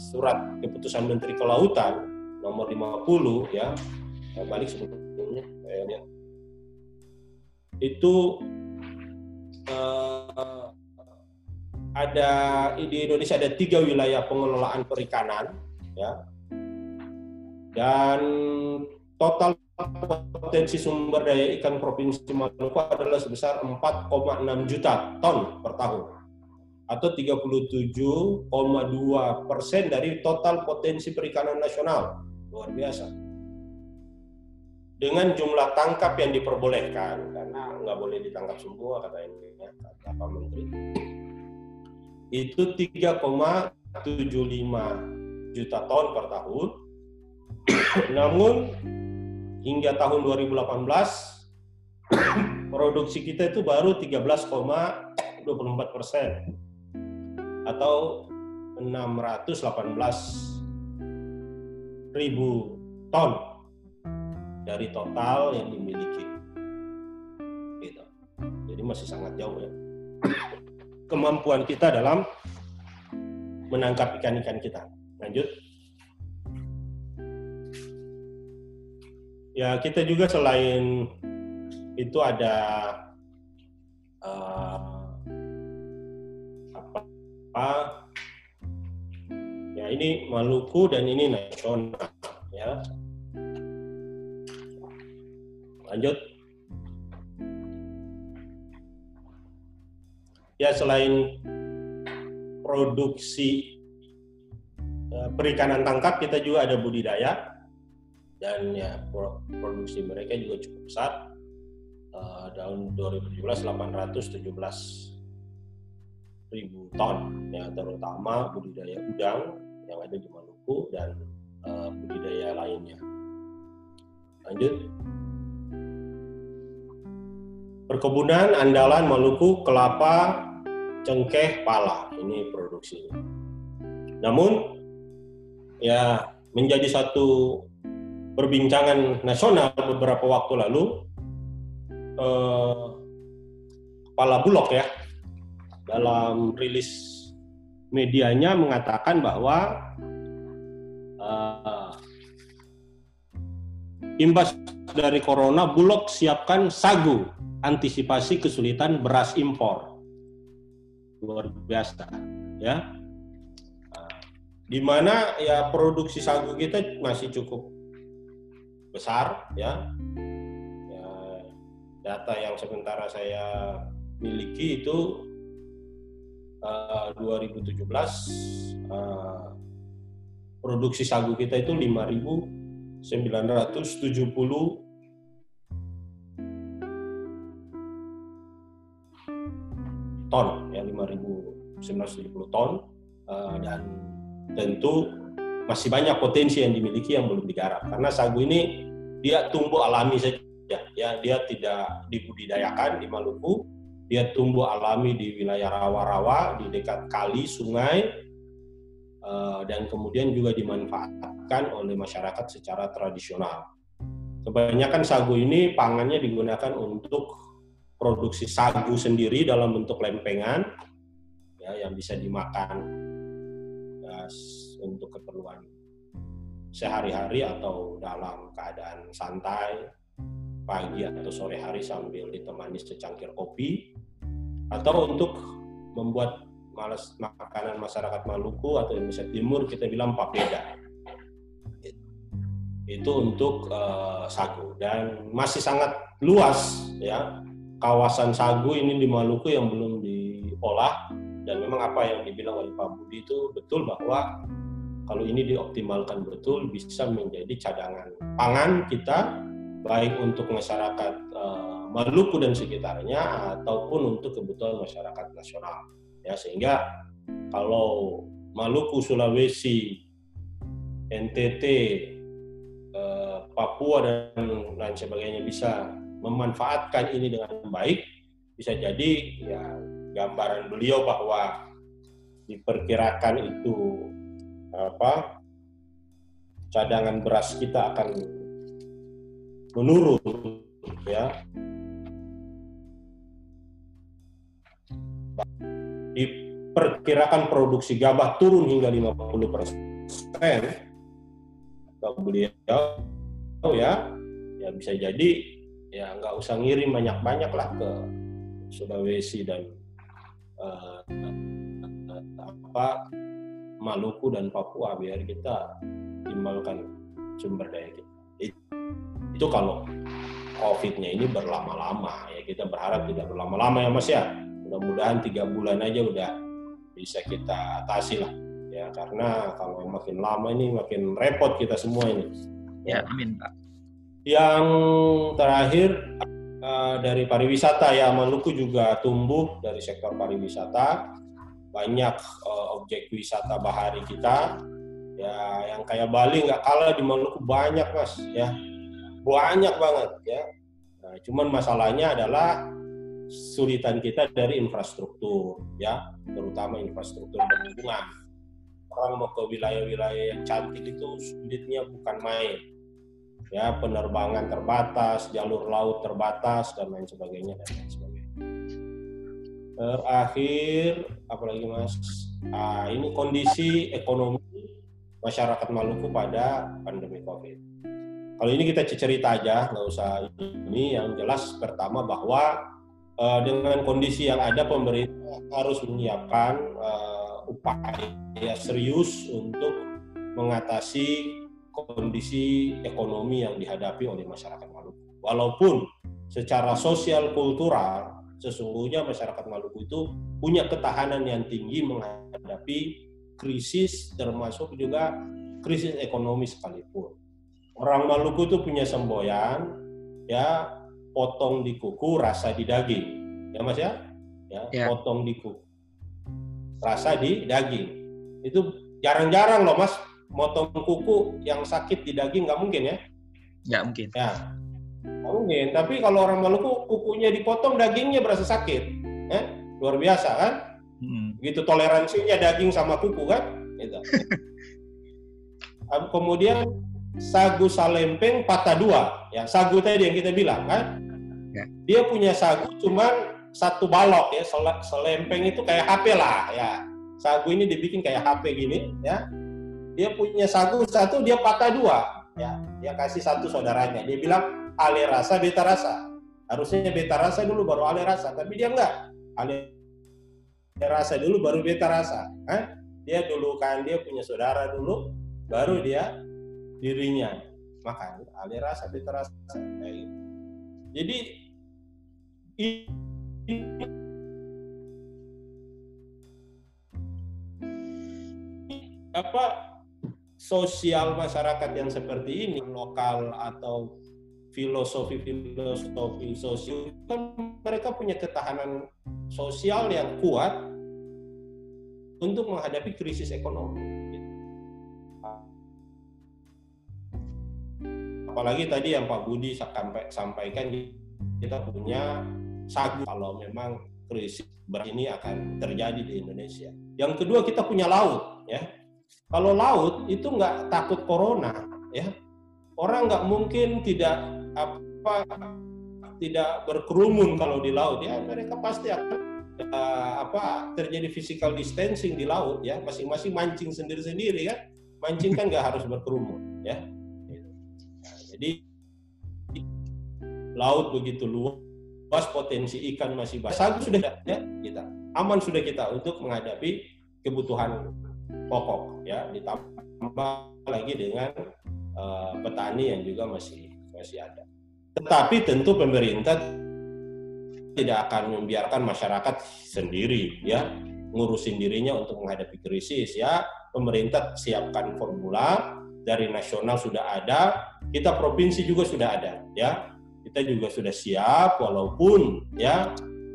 surat keputusan Menteri Kelautan nomor 50 ya, ya balik sebelumnya lihat itu eh, ada di Indonesia ada tiga wilayah pengelolaan perikanan ya dan total potensi sumber daya ikan provinsi Maluku adalah sebesar 4,6 juta ton per tahun atau 37,2 persen dari total potensi perikanan nasional. Luar biasa. Dengan jumlah tangkap yang diperbolehkan karena nggak boleh ditangkap semua kata ini ya, kata Pak Menteri itu 3,75 juta ton per tahun. Namun hingga tahun 2018 produksi kita itu baru 13,24 persen atau 618 ribu ton dari total yang dimiliki. Gitu. Jadi masih sangat jauh ya. Kemampuan kita dalam menangkap ikan-ikan kita. Lanjut. Ya, kita juga selain itu ada uh, apa, apa? Ya ini Maluku dan ini nasional ya. Lanjut. Ya selain produksi uh, perikanan tangkap kita juga ada budidaya dan ya produksi mereka juga cukup besar. Uh, tahun 2017 817 ribu ton. Ya terutama budidaya udang yang ada di Maluku dan uh, budidaya lainnya. Lanjut. Perkebunan andalan Maluku kelapa cengkeh pala. Ini produksi namun ya menjadi satu perbincangan nasional beberapa waktu lalu eh, kepala Bulog ya dalam rilis medianya mengatakan bahwa eh, imbas dari corona Bulog siapkan sagu antisipasi kesulitan beras impor. Luar biasa ya. Di mana ya produksi sagu kita masih cukup besar ya. ya data yang sementara saya miliki itu uh, 2017 uh, produksi sagu kita itu 5.970 ton ya 5.970 ton uh, dan tentu masih banyak potensi yang dimiliki yang belum digarap. Karena sagu ini dia tumbuh alami saja. Ya dia tidak dibudidayakan di Maluku. Dia tumbuh alami di wilayah rawa-rawa di dekat kali sungai eh, dan kemudian juga dimanfaatkan oleh masyarakat secara tradisional. Kebanyakan sagu ini pangannya digunakan untuk produksi sagu sendiri dalam bentuk lempengan ya yang bisa dimakan untuk keperluan sehari-hari atau dalam keadaan santai pagi atau sore hari sambil ditemani secangkir kopi atau untuk membuat malas makanan masyarakat Maluku atau Indonesia Timur kita bilang papeda. Itu untuk uh, sagu. Dan masih sangat luas ya. Kawasan sagu ini di Maluku yang belum diolah dan memang apa yang dibilang oleh Pak Budi itu betul bahwa kalau ini dioptimalkan betul bisa menjadi cadangan pangan kita baik untuk masyarakat uh, Maluku dan sekitarnya ataupun untuk kebutuhan masyarakat nasional. Ya sehingga kalau Maluku Sulawesi NTT uh, Papua dan lain sebagainya bisa memanfaatkan ini dengan baik bisa jadi ya gambaran beliau bahwa diperkirakan itu apa? Cadangan beras kita akan menurun ya. Diperkirakan produksi gabah turun hingga 50 persen. Beliau oh ya ya bisa jadi ya nggak usah ngirim banyak-banyak lah ke Sulawesi dan uh, apa Maluku dan Papua biar kita timbulkan sumber daya kita. Itu kalau COVID-nya ini berlama-lama ya kita berharap tidak berlama-lama ya Mas ya. Mudah-mudahan tiga bulan aja udah bisa kita atasi lah ya. Karena kalau makin lama ini makin repot kita semua ini. Ya amin Pak. Yang terakhir uh, dari pariwisata ya Maluku juga tumbuh dari sektor pariwisata banyak uh, objek wisata bahari kita. Ya yang kayak Bali nggak kalah di Maluku banyak mas ya. Banyak banget ya. Nah, cuman masalahnya adalah sulitan kita dari infrastruktur ya. Terutama infrastruktur penghubungan orang mau ke wilayah-wilayah yang cantik itu sulitnya bukan main. Ya penerbangan terbatas jalur laut terbatas dan lain sebagainya dan lain sebagainya terakhir apalagi mas ah, ini kondisi ekonomi masyarakat Maluku pada pandemi COVID kalau ini kita cerita aja, nggak usah ini. Yang jelas pertama bahwa uh, dengan kondisi yang ada pemerintah harus menyiapkan uh, upaya serius untuk mengatasi kondisi ekonomi yang dihadapi oleh masyarakat Maluku. Walaupun secara sosial kultural sesungguhnya masyarakat Maluku itu punya ketahanan yang tinggi menghadapi krisis termasuk juga krisis ekonomi sekalipun. Orang Maluku itu punya semboyan ya potong di kuku rasa di daging. Ya mas ya? Ya, ya. potong di kuku rasa di daging. Itu jarang-jarang loh mas motong kuku yang sakit di daging nggak mungkin ya? Nggak mungkin. Ya mungkin tapi kalau orang Maluku kukunya dipotong dagingnya berasa sakit ya luar biasa kan hmm. gitu toleransinya daging sama kuku kan gitu. kemudian sagu salempeng patah dua. Ya, sagu tadi yang kita bilang kan. Ya. Dia punya sagu cuman satu balok ya. Selempeng itu kayak HP lah ya. Sagu ini dibikin kayak HP gini ya. Dia punya sagu satu dia patah dua ya. Dia kasih satu saudaranya. Dia bilang ale rasa beta rasa. Harusnya beta rasa dulu baru ale rasa, tapi dia enggak. Ale rasa dulu baru beta rasa. Kan? Dia dulu kan dia punya saudara dulu, baru dia dirinya makan ada rasa terasa kayak gitu. jadi apa sosial masyarakat yang seperti ini lokal atau filosofi filosofi sosial kan mereka punya ketahanan sosial yang kuat untuk menghadapi krisis ekonomi apalagi tadi yang Pak Budi sampaikan kita punya sagu kalau memang krisis ini akan terjadi di Indonesia. Yang kedua kita punya laut, ya. Kalau laut itu nggak takut corona, ya. Orang nggak mungkin tidak apa tidak berkerumun kalau di laut, ya. Mereka pasti akan uh, apa terjadi physical distancing di laut, ya. Masing-masing mancing sendiri-sendiri kan. Mancing kan nggak harus berkerumun, ya jadi laut begitu luas, potensi ikan masih. Sagu sudah ya kita aman sudah kita untuk menghadapi kebutuhan pokok ya ditambah lagi dengan uh, petani yang juga masih masih ada. Tetapi tentu pemerintah tidak akan membiarkan masyarakat sendiri ya ngurusin dirinya untuk menghadapi krisis ya pemerintah siapkan formula dari nasional sudah ada, kita provinsi juga sudah ada, ya. Kita juga sudah siap, walaupun ya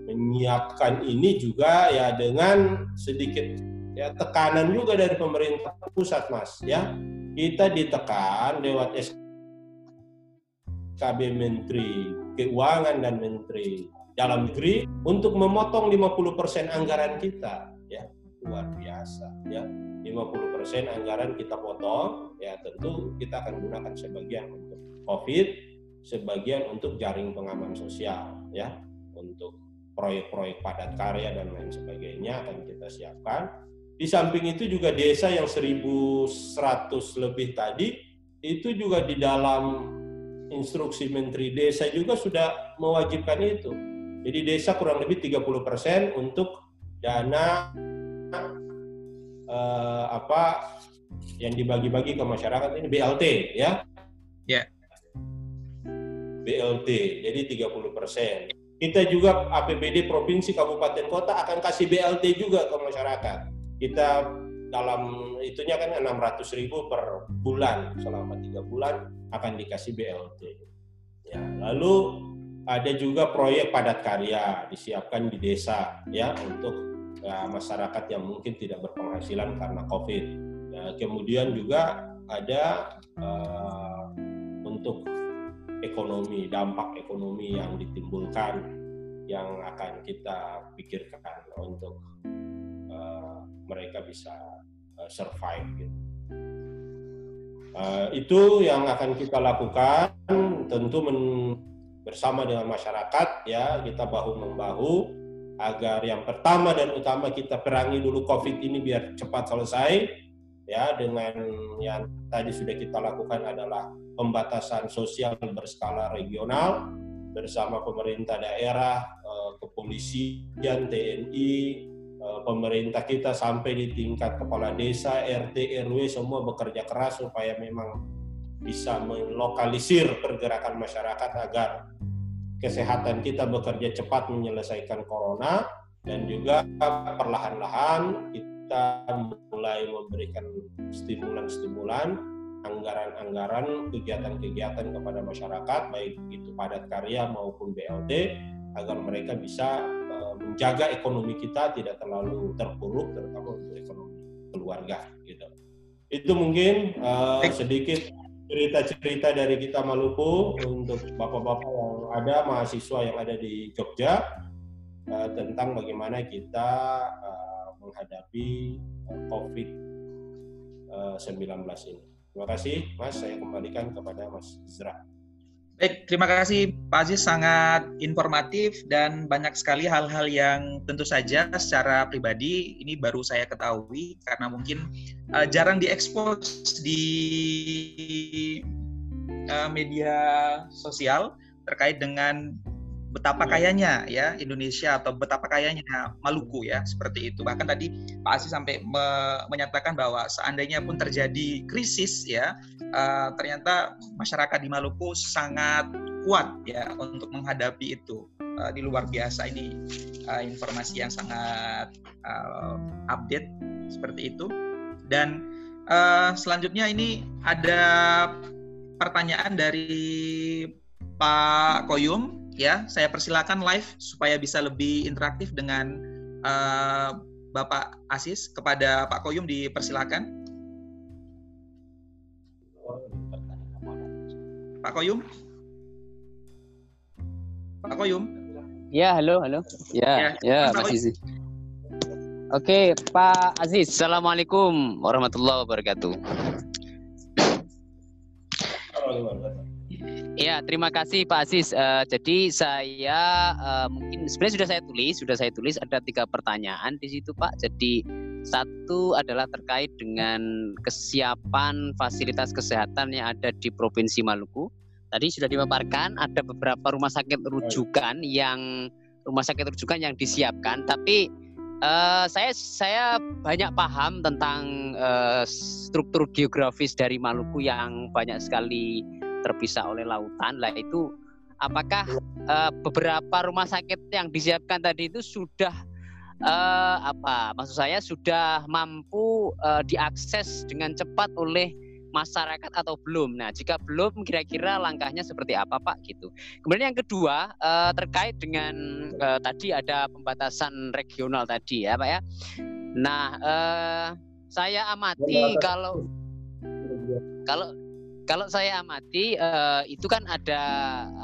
menyiapkan ini juga ya dengan sedikit ya tekanan juga dari pemerintah pusat, mas, ya. Kita ditekan lewat SKB Menteri Keuangan dan Menteri Dalam Negeri untuk memotong 50% anggaran kita, ya luar biasa, ya 50% anggaran kita potong, ya tentu kita akan gunakan sebagian untuk COVID, sebagian untuk jaring pengaman sosial ya untuk proyek-proyek padat karya dan lain sebagainya akan kita siapkan. Di samping itu juga desa yang 1100 lebih tadi itu juga di dalam instruksi Menteri Desa juga sudah mewajibkan itu. Jadi desa kurang lebih 30% untuk dana eh, apa yang dibagi-bagi ke masyarakat ini BLT ya. Ya. BLT. Jadi 30%. Kita juga APBD provinsi kabupaten kota akan kasih BLT juga ke masyarakat. Kita dalam itunya kan 600 ribu per bulan selama tiga bulan akan dikasih BLT. Ya, lalu ada juga proyek padat karya disiapkan di desa ya untuk ya, masyarakat yang mungkin tidak berpenghasilan karena COVID. Ya, kemudian juga ada uh, untuk ekonomi, dampak ekonomi yang ditimbulkan yang akan kita pikirkan untuk uh, mereka bisa uh, survive gitu. Uh, itu yang akan kita lakukan tentu men, bersama dengan masyarakat ya kita bahu membahu agar yang pertama dan utama kita perangi dulu COVID ini biar cepat selesai ya dengan yang tadi sudah kita lakukan adalah pembatasan sosial berskala regional bersama pemerintah daerah, eh, kepolisian, TNI, pemerintah kita sampai di tingkat kepala desa, RT, RW semua bekerja keras supaya memang bisa melokalisir pergerakan masyarakat agar kesehatan kita bekerja cepat menyelesaikan corona dan juga perlahan-lahan kita mulai memberikan stimulan-stimulan anggaran-anggaran kegiatan-kegiatan kepada masyarakat baik itu padat karya maupun BLT agar mereka bisa menjaga ekonomi kita tidak terlalu terpuruk terutama untuk ekonomi keluarga gitu. Itu mungkin uh, sedikit cerita-cerita dari kita Maluku untuk bapak-bapak yang ada mahasiswa yang ada di Jogja uh, tentang bagaimana kita uh, menghadapi uh, COVID-19 ini. Terima kasih, Mas. Saya kembalikan kepada Mas Zra. Baik, terima kasih Pak Aziz. Sangat informatif dan banyak sekali hal-hal yang tentu saja secara pribadi ini baru saya ketahui karena mungkin uh, jarang diekspos di uh, media sosial terkait dengan betapa kayanya ya Indonesia atau betapa kayanya Maluku ya seperti itu. Bahkan tadi Pak Aziz sampai me menyatakan bahwa seandainya pun terjadi krisis ya uh, ternyata masyarakat di Maluku sangat kuat ya untuk menghadapi itu. Uh, di luar biasa ini uh, informasi yang sangat uh, update seperti itu. Dan uh, selanjutnya ini ada pertanyaan dari Pak Koyum ya saya persilakan live supaya bisa lebih interaktif dengan uh, Bapak Asis kepada Pak Koyum dipersilakan. Pak Koyum. Pak Koyum. Ya, halo, halo. Ya, ya, ya Mas Aziz. Oke, Pak Aziz. Assalamualaikum warahmatullahi wabarakatuh. Ya, terima kasih Pak Aziz. Uh, jadi saya uh, mungkin sebenarnya sudah saya tulis, sudah saya tulis ada tiga pertanyaan di situ Pak. Jadi satu adalah terkait dengan kesiapan fasilitas kesehatan yang ada di Provinsi Maluku. Tadi sudah dipaparkan ada beberapa rumah sakit rujukan yang rumah sakit rujukan yang disiapkan, tapi uh, saya saya banyak paham tentang uh, struktur geografis dari Maluku yang banyak sekali terpisah oleh lautan lah itu apakah uh, beberapa rumah sakit yang disiapkan tadi itu sudah uh, apa maksud saya sudah mampu uh, diakses dengan cepat oleh masyarakat atau belum. Nah, jika belum kira-kira langkahnya seperti apa, Pak gitu. Kemudian yang kedua uh, terkait dengan uh, tadi ada pembatasan regional tadi ya, Pak ya. Nah, uh, saya amati kalau kalau kalau saya amati uh, itu kan ada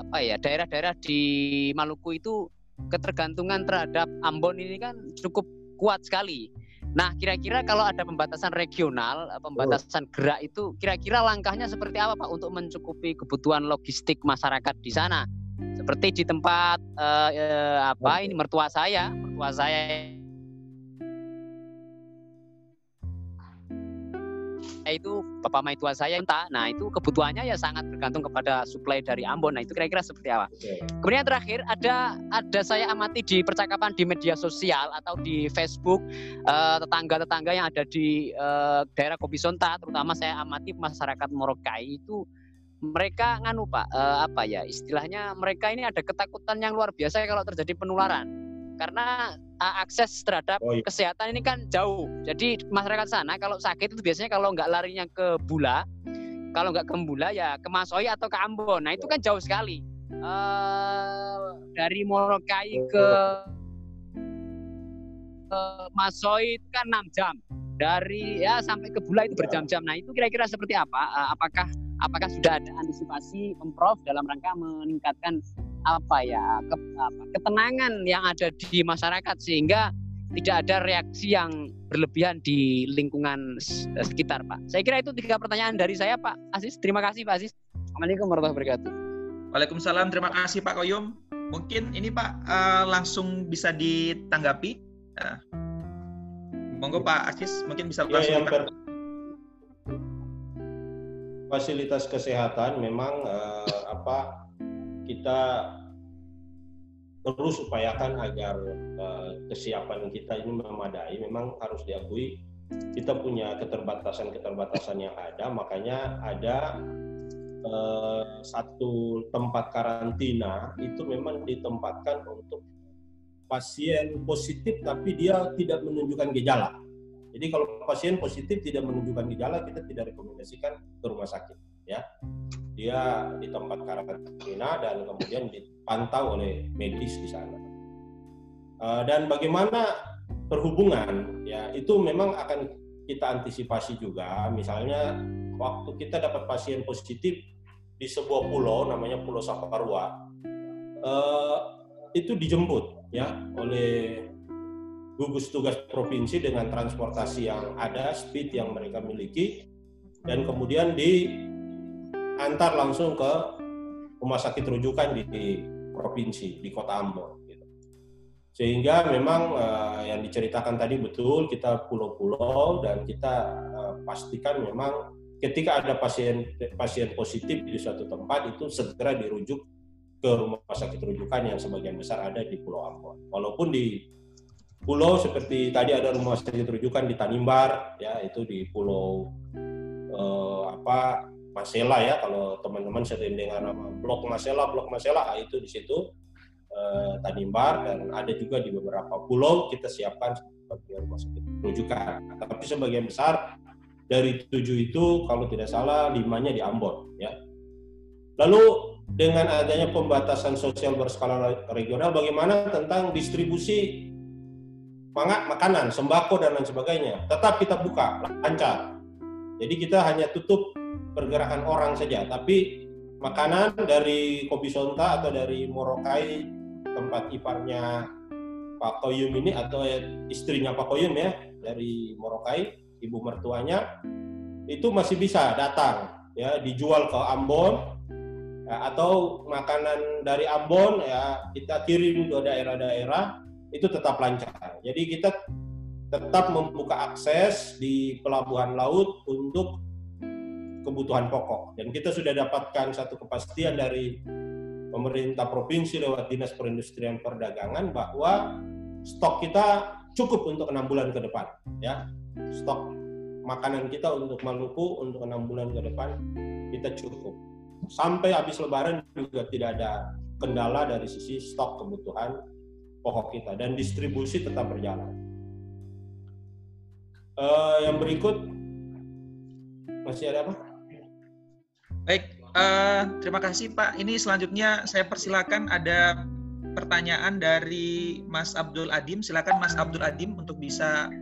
apa ya daerah-daerah di Maluku itu ketergantungan terhadap Ambon ini kan cukup kuat sekali. Nah, kira-kira kalau ada pembatasan regional, eh, pembatasan gerak itu kira-kira langkahnya seperti apa Pak untuk mencukupi kebutuhan logistik masyarakat di sana? Seperti di tempat uh, uh, apa ini mertua saya, mertua saya itu bapak maitua saya entah. Nah, itu kebutuhannya ya sangat bergantung kepada suplai dari Ambon. Nah, itu kira-kira seperti apa? Okay. Kemudian terakhir ada ada saya amati di percakapan di media sosial atau di Facebook eh, tetangga-tetangga yang ada di uh, daerah Sonta, terutama saya amati masyarakat Morokai itu mereka nganu Pak uh, apa ya istilahnya mereka ini ada ketakutan yang luar biasa kalau terjadi penularan karena uh, akses terhadap oh, iya. kesehatan ini kan jauh. Jadi masyarakat sana kalau sakit itu biasanya kalau nggak larinya ke Bula, kalau nggak ke Bula ya ke Masoi atau ke Ambon. Nah itu kan jauh sekali. Uh, dari Morokai ke uh, Masoi itu kan 6 jam. Dari ya sampai ke Bula itu iya. berjam-jam. Nah itu kira-kira seperti apa? Uh, apakah apakah sudah ada antisipasi pemprov dalam rangka meningkatkan apa ya ke, apa, ketenangan yang ada di masyarakat sehingga tidak ada reaksi yang berlebihan di lingkungan sekitar Pak. Saya kira itu tiga pertanyaan dari saya Pak Asis. Terima kasih Pak Asis. Assalamualaikum warahmatullahi wabarakatuh. Waalaikumsalam. Terima kasih Pak Koyum. Mungkin ini Pak uh, langsung bisa ditanggapi. Uh, monggo Pak Asis mungkin bisa ya, langsung. Ya, fasilitas kesehatan memang uh, apa kita terus upayakan agar uh, kesiapan kita ini memadai. Memang harus diakui kita punya keterbatasan-keterbatasan yang ada, makanya ada uh, satu tempat karantina itu memang ditempatkan untuk pasien positif tapi dia tidak menunjukkan gejala. Jadi kalau pasien positif tidak menunjukkan gejala, kita tidak rekomendasikan ke rumah sakit. Ya, dia di tempat karantina dan kemudian dipantau oleh medis di sana. Uh, dan bagaimana perhubungan, ya itu memang akan kita antisipasi juga. Misalnya waktu kita dapat pasien positif di sebuah pulau, namanya Pulau Saparua, uh, itu dijemput ya oleh gugus tugas provinsi dengan transportasi yang ada, speed yang mereka miliki, dan kemudian diantar langsung ke rumah sakit rujukan di, di provinsi, di kota Ambon. Gitu. Sehingga memang uh, yang diceritakan tadi betul, kita pulau-pulau dan kita uh, pastikan memang ketika ada pasien pasien positif di suatu tempat itu segera dirujuk ke rumah sakit rujukan yang sebagian besar ada di Pulau Ambon. Walaupun di pulau seperti tadi ada rumah sakit rujukan di Tanimbar ya itu di pulau eh, apa Masela ya kalau teman-teman sering dengar nama blok Masela blok Masela ah, itu di situ eh, Tanimbar dan ada juga di beberapa pulau kita siapkan sebagai rumah sakit rujukan tapi sebagian besar dari tujuh itu kalau tidak salah limanya di Ambon ya lalu dengan adanya pembatasan sosial berskala regional bagaimana tentang distribusi mangak makanan, sembako dan lain sebagainya. Tetap kita buka lancar. Jadi kita hanya tutup pergerakan orang saja, tapi makanan dari Kopi Sonta atau dari Morokai tempat iparnya Pak Koyum ini atau istrinya Pak Koyum ya dari Morokai, ibu mertuanya itu masih bisa datang ya dijual ke Ambon ya, atau makanan dari Ambon ya kita kirim ke daerah-daerah itu tetap lancar. Jadi kita tetap membuka akses di pelabuhan laut untuk kebutuhan pokok. Dan kita sudah dapatkan satu kepastian dari pemerintah provinsi lewat Dinas Perindustrian Perdagangan bahwa stok kita cukup untuk enam bulan ke depan. Ya, stok makanan kita untuk Maluku untuk enam bulan ke depan kita cukup. Sampai habis Lebaran juga tidak ada kendala dari sisi stok kebutuhan pokok kita dan distribusi tetap berjalan. Uh, yang berikut masih ada apa? Baik, uh, terima kasih Pak. Ini selanjutnya saya persilakan ada pertanyaan dari Mas Abdul Adim. Silakan Mas Abdul Adim untuk bisa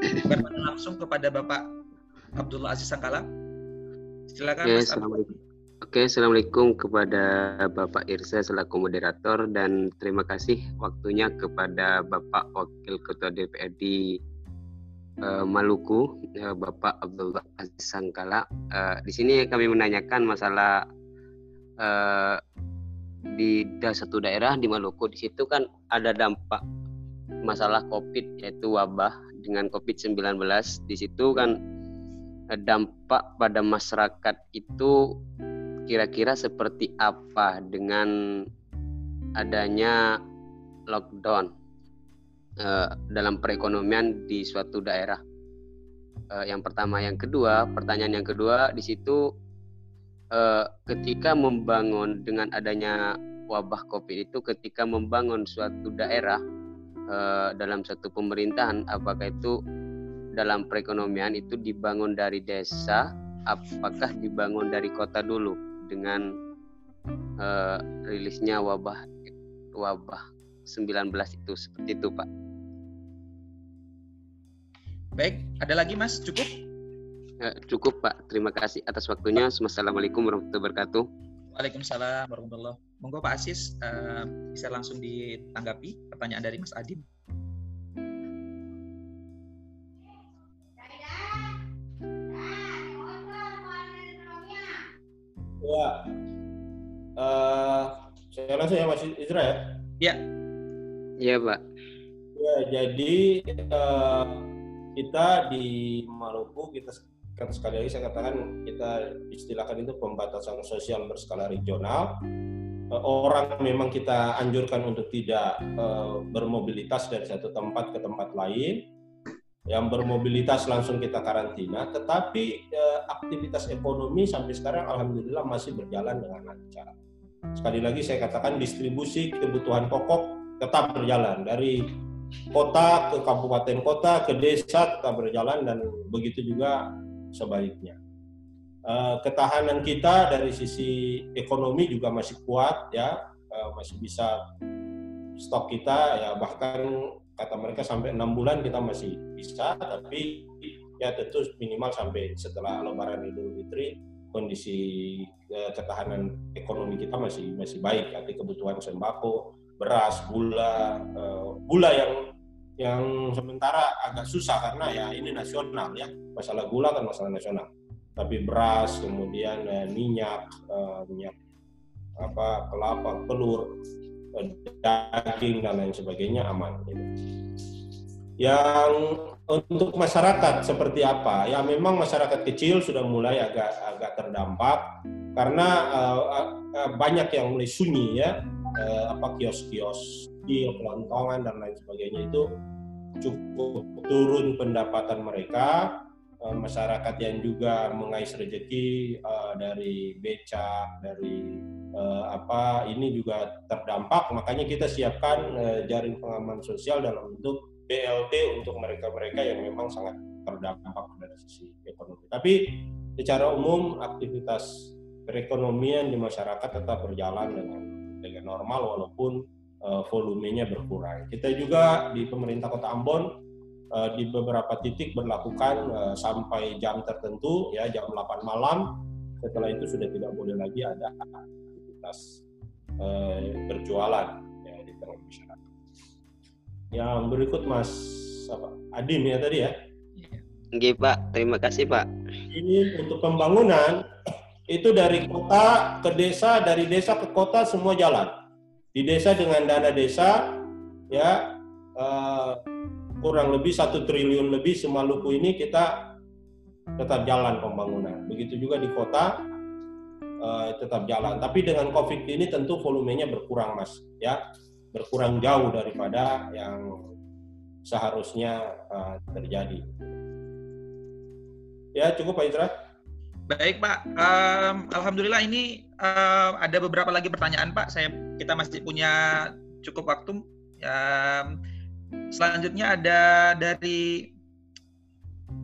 bertanya langsung kepada Bapak Abdul Aziz Sangkala. Silakan Oke, Mas Abdul. Oke, Assalamualaikum kepada Bapak Irsa selaku moderator dan terima kasih waktunya kepada Bapak Wakil Ketua DPRD uh, Maluku, uh, Bapak Abdullah Aziz Sangkala. Uh, di sini kami menanyakan masalah di satu daerah di Maluku. Di situ kan ada dampak masalah COVID yaitu wabah dengan COVID-19. Di situ kan dampak pada masyarakat itu kira-kira seperti apa dengan adanya lockdown uh, dalam perekonomian di suatu daerah. Uh, yang pertama, yang kedua, pertanyaan yang kedua di situ uh, ketika membangun dengan adanya wabah COVID itu, ketika membangun suatu daerah uh, dalam satu pemerintahan, apakah itu dalam perekonomian itu dibangun dari desa, apakah dibangun dari kota dulu dengan uh, rilisnya wabah wabah 19 itu seperti itu Pak. Baik, ada lagi Mas? Cukup? Ya, cukup Pak. Terima kasih atas waktunya. Assalamualaikum warahmatullahi wabarakatuh. Waalaikumsalam warahmatullahi Monggo Pak Asis uh, bisa langsung ditanggapi pertanyaan dari Mas Adin. Ya, uh, saya langsung ya Mas Isra ya. Ya. Iya Pak. Ya, jadi uh, kita di Maluku kita kan sekali lagi saya katakan kita istilahkan itu pembatasan sosial berskala regional. Uh, orang memang kita anjurkan untuk tidak uh, bermobilitas dari satu tempat ke tempat lain. Yang bermobilitas langsung kita karantina, tetapi aktivitas ekonomi sampai sekarang alhamdulillah masih berjalan dengan lancar. Sekali lagi saya katakan distribusi kebutuhan pokok tetap berjalan dari kota ke kabupaten kota ke desa tetap berjalan dan begitu juga sebaliknya. Eh, ketahanan kita dari sisi ekonomi juga masih kuat ya, eh, masih bisa stok kita ya. Bahkan kata mereka sampai enam bulan kita masih bisa, tapi ya tentu minimal sampai setelah Lebaran Idul Fitri kondisi eh, ketahanan ekonomi kita masih masih baik, arti kebutuhan sembako beras, gula, uh, gula yang yang sementara agak susah karena ya ini nasional ya masalah gula kan masalah nasional. Tapi beras, kemudian uh, minyak, uh, minyak apa kelapa, telur, uh, daging dan lain sebagainya aman. Gitu. Yang untuk masyarakat seperti apa? Ya memang masyarakat kecil sudah mulai agak agak terdampak karena uh, uh, banyak yang mulai sunyi ya eh, apa kios-kios kecil, kelontongan dan lain sebagainya itu cukup turun pendapatan mereka. Eh, masyarakat yang juga mengais rezeki eh, dari becak, dari eh, apa ini juga terdampak. Makanya kita siapkan eh, jaring pengaman sosial dalam bentuk BLT untuk mereka-mereka yang memang sangat terdampak dari sisi ekonomi. Tapi secara umum aktivitas perekonomian di masyarakat tetap berjalan dengan dengan normal walaupun uh, volumenya berkurang. Kita juga di pemerintah Kota Ambon uh, di beberapa titik berlakukan uh, sampai jam tertentu ya jam 8 malam. Setelah itu sudah tidak boleh lagi ada aktivitas uh, berjualan ya, di tengah masyarakat. Yang berikut Mas apa, Adim ya tadi ya. Oke Pak, terima kasih Pak. Ini untuk pembangunan itu dari kota ke desa, dari desa ke kota semua jalan. Di desa dengan dana desa, ya uh, kurang lebih satu triliun lebih Semaluku ini kita tetap jalan pembangunan. Begitu juga di kota uh, tetap jalan. Tapi dengan COVID ini tentu volumenya berkurang, mas, ya berkurang jauh daripada yang seharusnya uh, terjadi. Ya cukup Pak Itra. Baik Pak, um, alhamdulillah ini uh, ada beberapa lagi pertanyaan Pak. Saya kita masih punya cukup waktu. Um, selanjutnya ada dari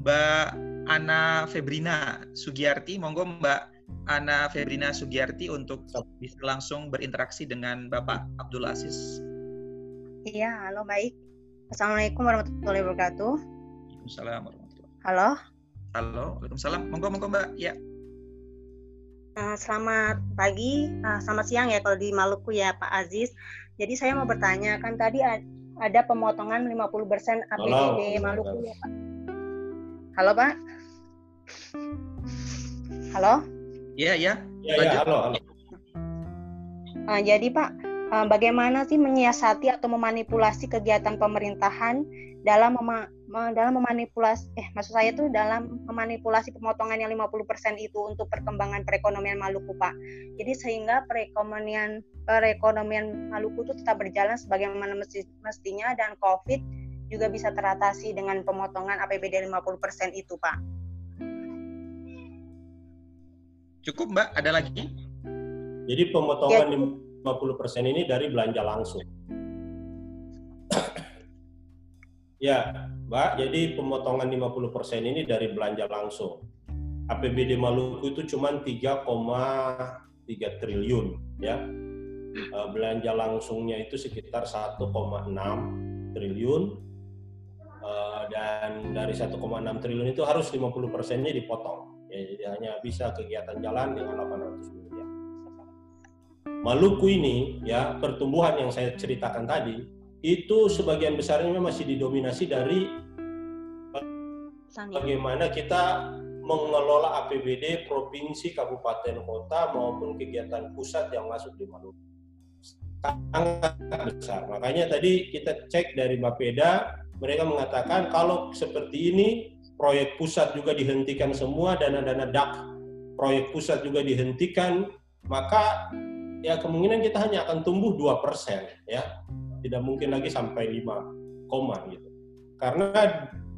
Mbak Ana Febrina Sugiyarti. Monggo Mbak Ana Febrina Sugiyarti untuk bisa langsung berinteraksi dengan Bapak Abdul Aziz. Iya, halo baik. Assalamualaikum warahmatullahi wabarakatuh. Waalaikumsalam warahmatullahi wabarakatuh. Halo. Halo, Waalaikumsalam. Monggo, monggo Mbak. Ya. Uh, selamat pagi, uh, selamat siang ya kalau di Maluku ya Pak Aziz. Jadi saya mau bertanya, kan tadi ada pemotongan 50% APBD Maluku ya Pak. Halo Pak. Halo. Iya ya. Ya, ya, halo, halo. Uh, jadi Pak, uh, bagaimana sih menyiasati atau memanipulasi kegiatan pemerintahan dalam mema dalam memanipulasi eh maksud saya tuh dalam memanipulasi pemotongan yang 50% itu untuk perkembangan perekonomian Maluku Pak. Jadi sehingga perekonomian perekonomian Maluku itu tetap berjalan sebagaimana mestinya dan Covid juga bisa teratasi dengan pemotongan APBD 50% itu Pak. Cukup Mbak, ada lagi? Jadi pemotongan ya. 50% ini dari belanja langsung. Ya, Mbak, jadi pemotongan 50% ini dari belanja langsung. APBD Maluku itu cuma 3,3 triliun ya. Eh, belanja langsungnya itu sekitar 1,6 triliun eh, dan dari 1,6 triliun itu harus 50 persennya dipotong. Ya, jadi hanya bisa kegiatan jalan dengan 800 miliar. Maluku ini ya pertumbuhan yang saya ceritakan tadi itu sebagian besarnya masih didominasi dari bagaimana kita mengelola APBD provinsi, kabupaten, kota maupun kegiatan pusat yang masuk di Maluku. Sangat besar. Makanya tadi kita cek dari Bapeda, mereka mengatakan kalau seperti ini proyek pusat juga dihentikan semua, dana-dana DAK proyek pusat juga dihentikan, maka ya kemungkinan kita hanya akan tumbuh 2% ya. Tidak mungkin lagi sampai 5 koma gitu. Karena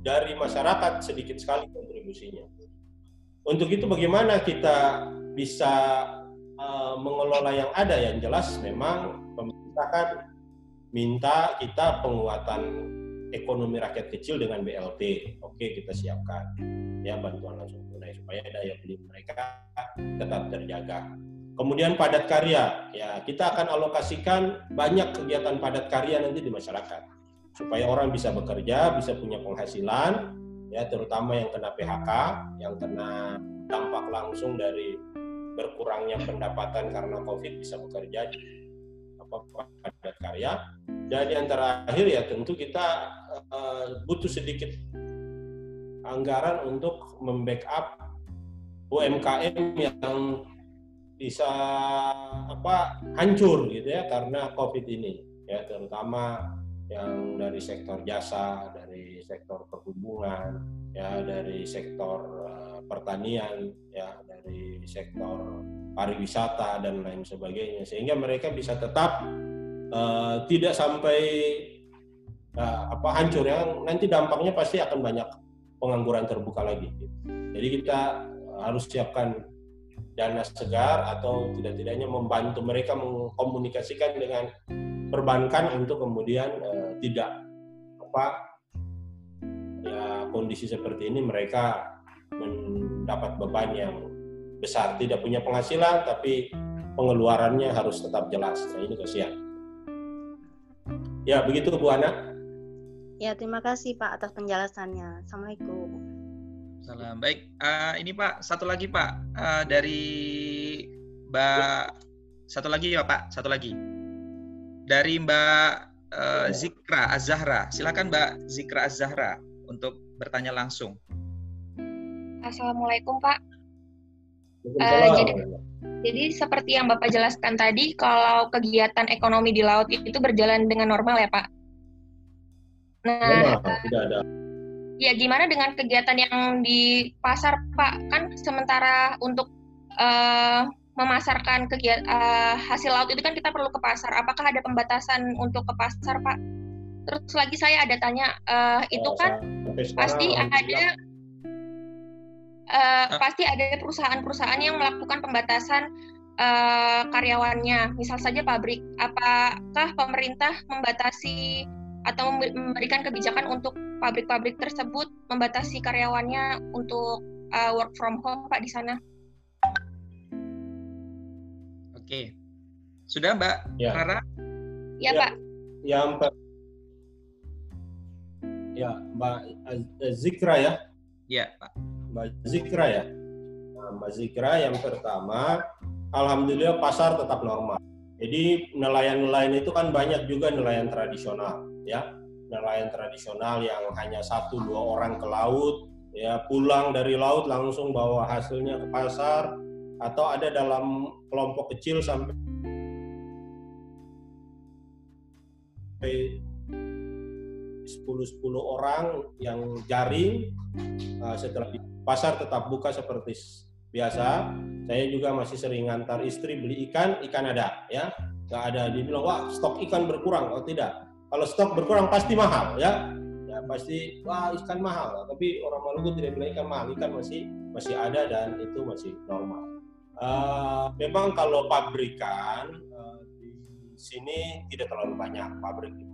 dari masyarakat sedikit sekali kontribusinya. Untuk itu bagaimana kita bisa uh, mengelola yang ada yang jelas memang pemerintah kan minta kita penguatan ekonomi rakyat kecil dengan BLT. Oke, kita siapkan ya bantuan langsung tunai supaya daya beli mereka tetap terjaga. Kemudian padat karya, ya kita akan alokasikan banyak kegiatan padat karya nanti di masyarakat supaya orang bisa bekerja, bisa punya penghasilan, ya terutama yang kena PHK, yang kena dampak langsung dari berkurangnya pendapatan karena COVID bisa bekerja apa padat karya. Dan yang terakhir ya tentu kita uh, butuh sedikit anggaran untuk membackup UMKM yang bisa apa hancur gitu ya karena COVID ini ya terutama yang dari sektor jasa, dari sektor perhubungan, ya dari sektor uh, pertanian, ya dari sektor pariwisata dan lain sebagainya, sehingga mereka bisa tetap uh, tidak sampai uh, apa hancur ya. Nanti dampaknya pasti akan banyak pengangguran terbuka lagi. Jadi kita harus siapkan dana segar atau tidak-tidaknya membantu mereka mengkomunikasikan dengan perbankan untuk kemudian uh, tidak apa ya kondisi seperti ini mereka mendapat beban yang besar. Tidak punya penghasilan tapi pengeluarannya harus tetap jelas. Nah ini kasihan. Ya begitu Bu Ana. Ya terima kasih Pak atas penjelasannya. Assalamualaikum Salam baik uh, ini Pak satu lagi Pak uh, dari Mbak satu lagi ya Pak satu lagi dari Mbak uh, Zikra Azahra. Silakan Mbak Zikra Azahra untuk bertanya langsung. Assalamualaikum Pak. Uh, jadi, jadi seperti yang Bapak jelaskan tadi, kalau kegiatan ekonomi di laut itu berjalan dengan normal ya Pak. Nah, ya, tidak ada. Ya gimana dengan kegiatan yang di pasar Pak? Kan sementara untuk uh, memasarkan kegiatan uh, hasil laut itu kan kita perlu ke pasar. Apakah ada pembatasan untuk ke pasar, Pak? Terus lagi saya ada tanya, uh, itu kan pasti ada uh, pasti ada perusahaan-perusahaan yang melakukan pembatasan uh, karyawannya. Misal saja pabrik. Apakah pemerintah membatasi atau memberikan kebijakan untuk pabrik-pabrik tersebut membatasi karyawannya untuk uh, work from home, Pak, di sana? Oke. Sudah Mbak ya. Rara? Ya, ya Pak. Yang Ya, Mbak Zikra ya? Ya, Pak. Mbak Zikra ya? Nah, Mbak Zikra yang pertama, Alhamdulillah pasar tetap normal. Jadi nelayan-nelayan itu kan banyak juga nelayan tradisional, ya. Nelayan tradisional yang hanya satu dua orang ke laut, ya pulang dari laut langsung bawa hasilnya ke pasar atau ada dalam kelompok kecil sampai 10-10 orang yang jaring uh, setelah di pasar tetap buka seperti biasa. Saya juga masih sering ngantar istri beli ikan, ikan ada ya. Nggak ada dibilang wah stok ikan berkurang, oh tidak. Kalau stok berkurang pasti mahal ya. Ya pasti wah ikan mahal. Tapi orang Maluku tidak bilang ikan mahal, ikan masih masih ada dan itu masih normal. Uh, memang kalau pabrikan uh, di sini tidak terlalu banyak pabrik di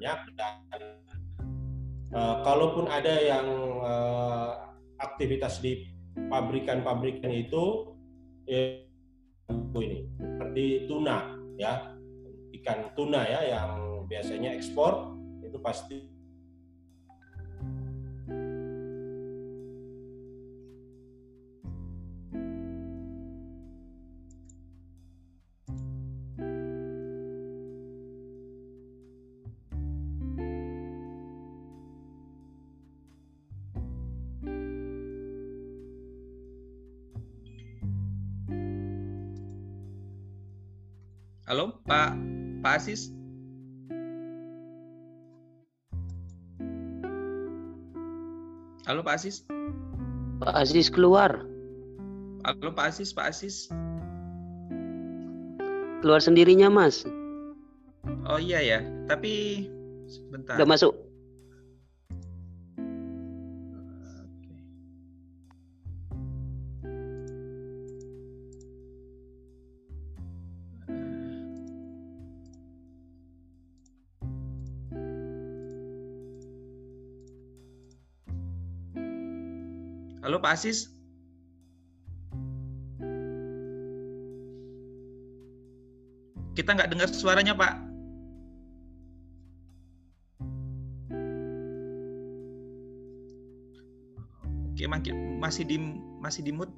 banyak dan uh, kalaupun ada yang uh, aktivitas di pabrikan-pabrikan itu eh, ini seperti tuna ya ikan tuna ya yang biasanya ekspor itu pasti Halo, Pak Pak Asis. Halo Pak Asis. Pak Asis keluar. Halo Pak Asis, Pak Asis. Keluar sendirinya, Mas. Oh iya ya, tapi sebentar. Udah masuk. Pak Asis. Kita nggak dengar suaranya Pak. Oke, masih di masih di mood.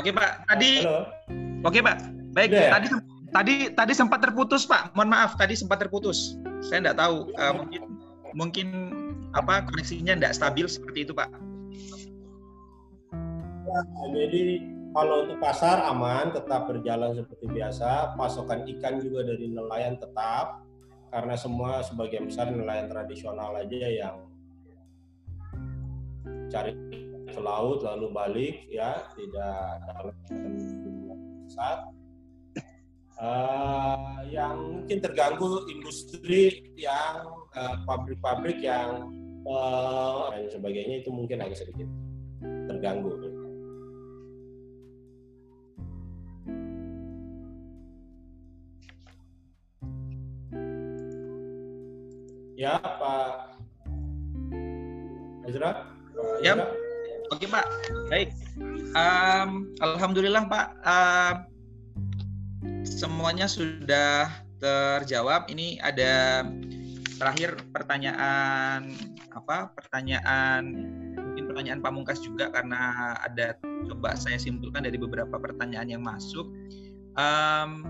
Oke Pak, tadi. Halo. Oke Pak, baik. Yeah. Tadi Tadi tadi sempat terputus Pak. Mohon maaf tadi sempat terputus. Saya tidak tahu uh, mungkin mungkin apa koneksinya tidak stabil seperti itu Pak. Ya, jadi kalau untuk pasar aman, tetap berjalan seperti biasa. Pasokan ikan juga dari nelayan tetap, karena semua sebagian besar nelayan tradisional aja yang cari ke laut lalu balik ya tidak dalam besar uh, yang mungkin terganggu industri yang eh, pabrik-pabrik uh, yang uh, dan sebagainya itu mungkin agak sedikit terganggu. Ya, Pak Ezra. Ya, oke Pak. Baik. Um, Alhamdulillah Pak. Uh, semuanya sudah terjawab. Ini ada terakhir pertanyaan apa? Pertanyaan mungkin pertanyaan pamungkas juga karena ada coba saya simpulkan dari beberapa pertanyaan yang masuk. Um,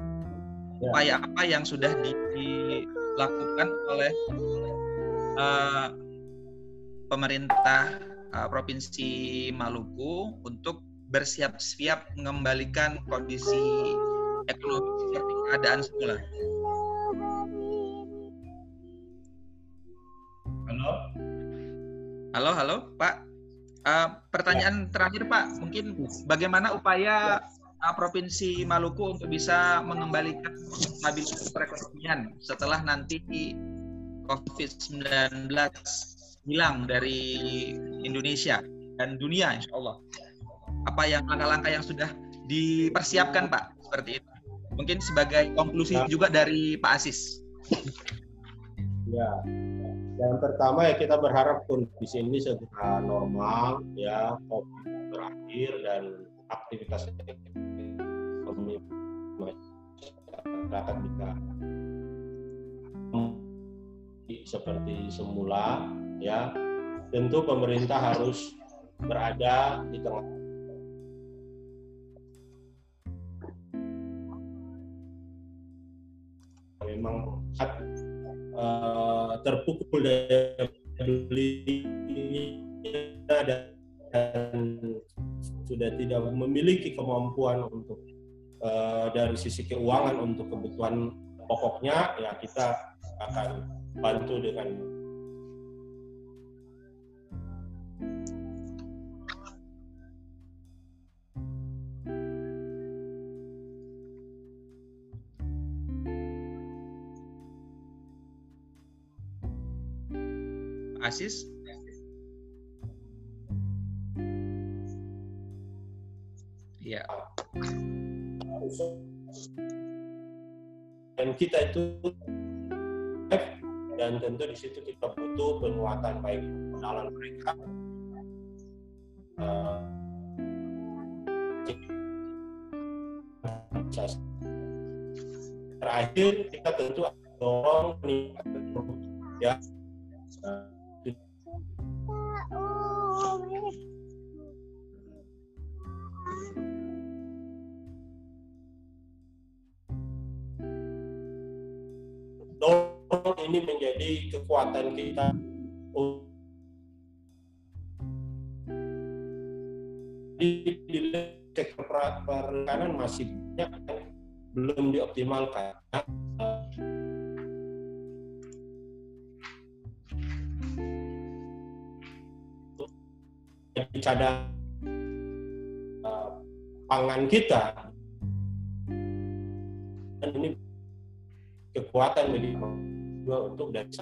ya. Upaya apa yang sudah dilakukan oleh uh, pemerintah uh, provinsi Maluku untuk bersiap-siap mengembalikan kondisi ekonomi seperti keadaan semula. Halo. Halo, halo, Pak. Uh, pertanyaan ya. terakhir, Pak. Mungkin bagaimana upaya uh, Provinsi Maluku untuk bisa mengembalikan stabilitas perekonomian setelah nanti COVID-19 hilang dari Indonesia dan dunia, insya Allah. Apa yang langkah-langkah yang sudah dipersiapkan, Pak? Seperti itu mungkin sebagai konklusi ya. juga dari Pak Asis. Ya, yang pertama ya kita berharap kondisi ini segera normal, ya COVID berakhir dan aktivitas ekonomi masyarakat bisa seperti semula, ya. Tentu pemerintah harus berada di tengah memang uh, eh, terpukul dari belinya dan sudah tidak memiliki kemampuan untuk uh, dari sisi keuangan untuk kebutuhan pokoknya ya kita akan bantu dengan Asis? Iya. Dan kita itu dan tentu di situ kita butuh penguatan baik pengenalan mereka. Uh, terakhir kita tentu dorong ya ini menjadi kekuatan kita di, perikanan masih banyak yang belum dioptimalkan. Jadi cadang uh, pangan kita dan ini kekuatan bagi juga untuk dari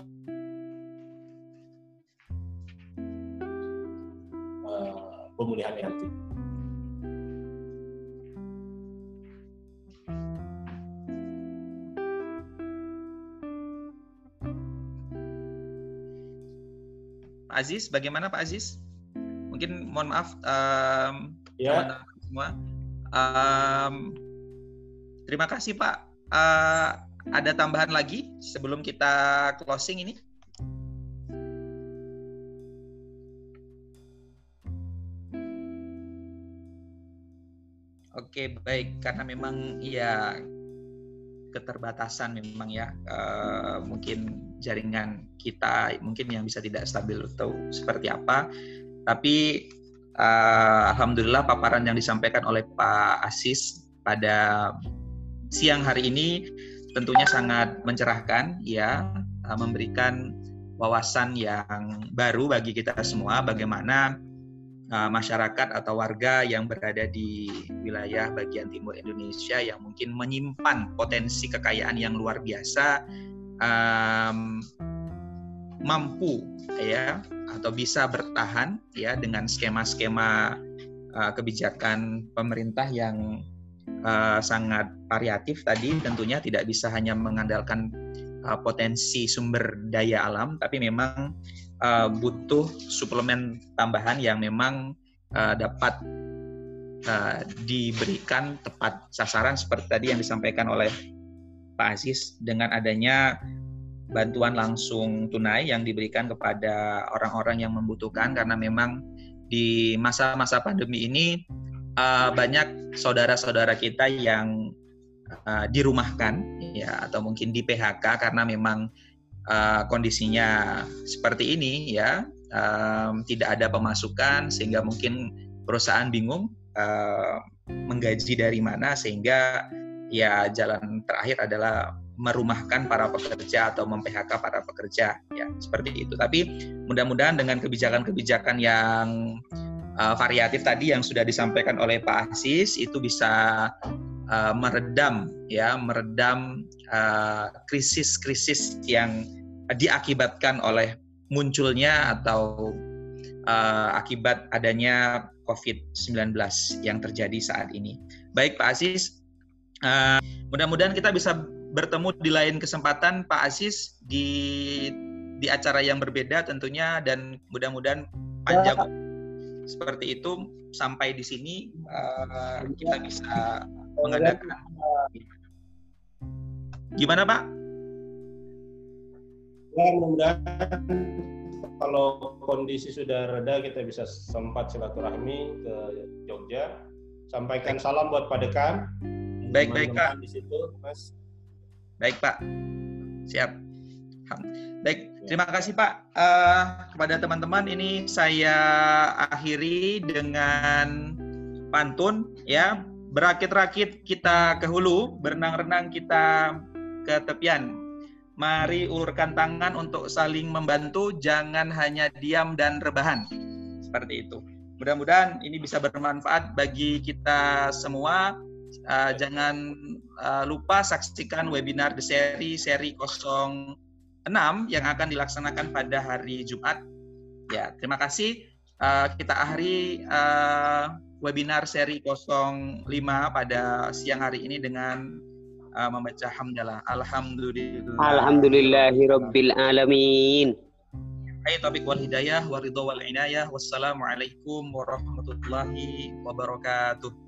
uh, pemulihan ERT. Pak Aziz, bagaimana Pak Aziz? Mungkin mohon maaf um, ya. semua. Um, terima kasih Pak. Uh, ada tambahan lagi sebelum kita closing ini? Oke, baik. Karena memang ya keterbatasan memang ya uh, mungkin jaringan kita mungkin yang bisa tidak stabil atau seperti apa. Tapi uh, alhamdulillah paparan yang disampaikan oleh Pak Asis pada siang hari ini tentunya sangat mencerahkan ya eh, memberikan wawasan yang baru bagi kita semua bagaimana uh, masyarakat atau warga yang berada di wilayah bagian timur Indonesia yang mungkin menyimpan potensi kekayaan yang luar biasa um, mampu ya atau bisa bertahan ya dengan skema-skema uh, kebijakan pemerintah yang uh, sangat variatif tadi tentunya tidak bisa hanya mengandalkan uh, potensi sumber daya alam tapi memang uh, butuh suplemen tambahan yang memang uh, dapat uh, diberikan tepat sasaran seperti tadi yang disampaikan oleh Pak Aziz dengan adanya bantuan langsung tunai yang diberikan kepada orang-orang yang membutuhkan karena memang di masa-masa pandemi ini uh, banyak saudara-saudara kita yang uh, dirumahkan ya atau mungkin di PHK karena memang uh, kondisinya seperti ini ya um, tidak ada pemasukan sehingga mungkin perusahaan bingung uh, menggaji dari mana sehingga ya jalan terakhir adalah merumahkan para pekerja atau mem-PHK para pekerja ya seperti itu. Tapi mudah-mudahan dengan kebijakan-kebijakan yang uh, variatif tadi yang sudah disampaikan oleh Pak Asis itu bisa uh, meredam ya meredam eh, krisis-krisis uh, yang diakibatkan oleh munculnya atau uh, akibat adanya COVID-19 yang terjadi saat ini. Baik Pak Asis, uh, mudah-mudahan kita bisa bertemu di lain kesempatan Pak Asis di di acara yang berbeda tentunya dan mudah-mudahan panjang. Ya seperti itu sampai di sini uh, kita bisa mengadakan gimana Pak? Ya mudah-mudahan kalau kondisi sudah reda kita bisa sempat silaturahmi ke Jogja. Sampaikan salam buat Pak Dekan. Baik baik Pak. Di situ Mas. Baik Pak. Siap. Baik. Terima kasih Pak uh, kepada teman-teman. Ini saya akhiri dengan pantun ya. Berakit-rakit kita ke hulu, berenang-renang kita ke tepian. Mari ulurkan tangan untuk saling membantu, jangan hanya diam dan rebahan. Seperti itu. Mudah-mudahan ini bisa bermanfaat bagi kita semua. Uh, jangan uh, lupa saksikan webinar The Seri seri 06 yang akan dilaksanakan pada hari Jumat. Ya, terima kasih. Uh, kita akhiri uh, webinar seri 05 pada siang hari ini dengan uh, membaca hamdalah. Alhamdulillah. Alhamdulillahirabbil alamin. Hai topik wal hidayah wa ridha wal inayah. Wassalamualaikum warahmatullahi wabarakatuh.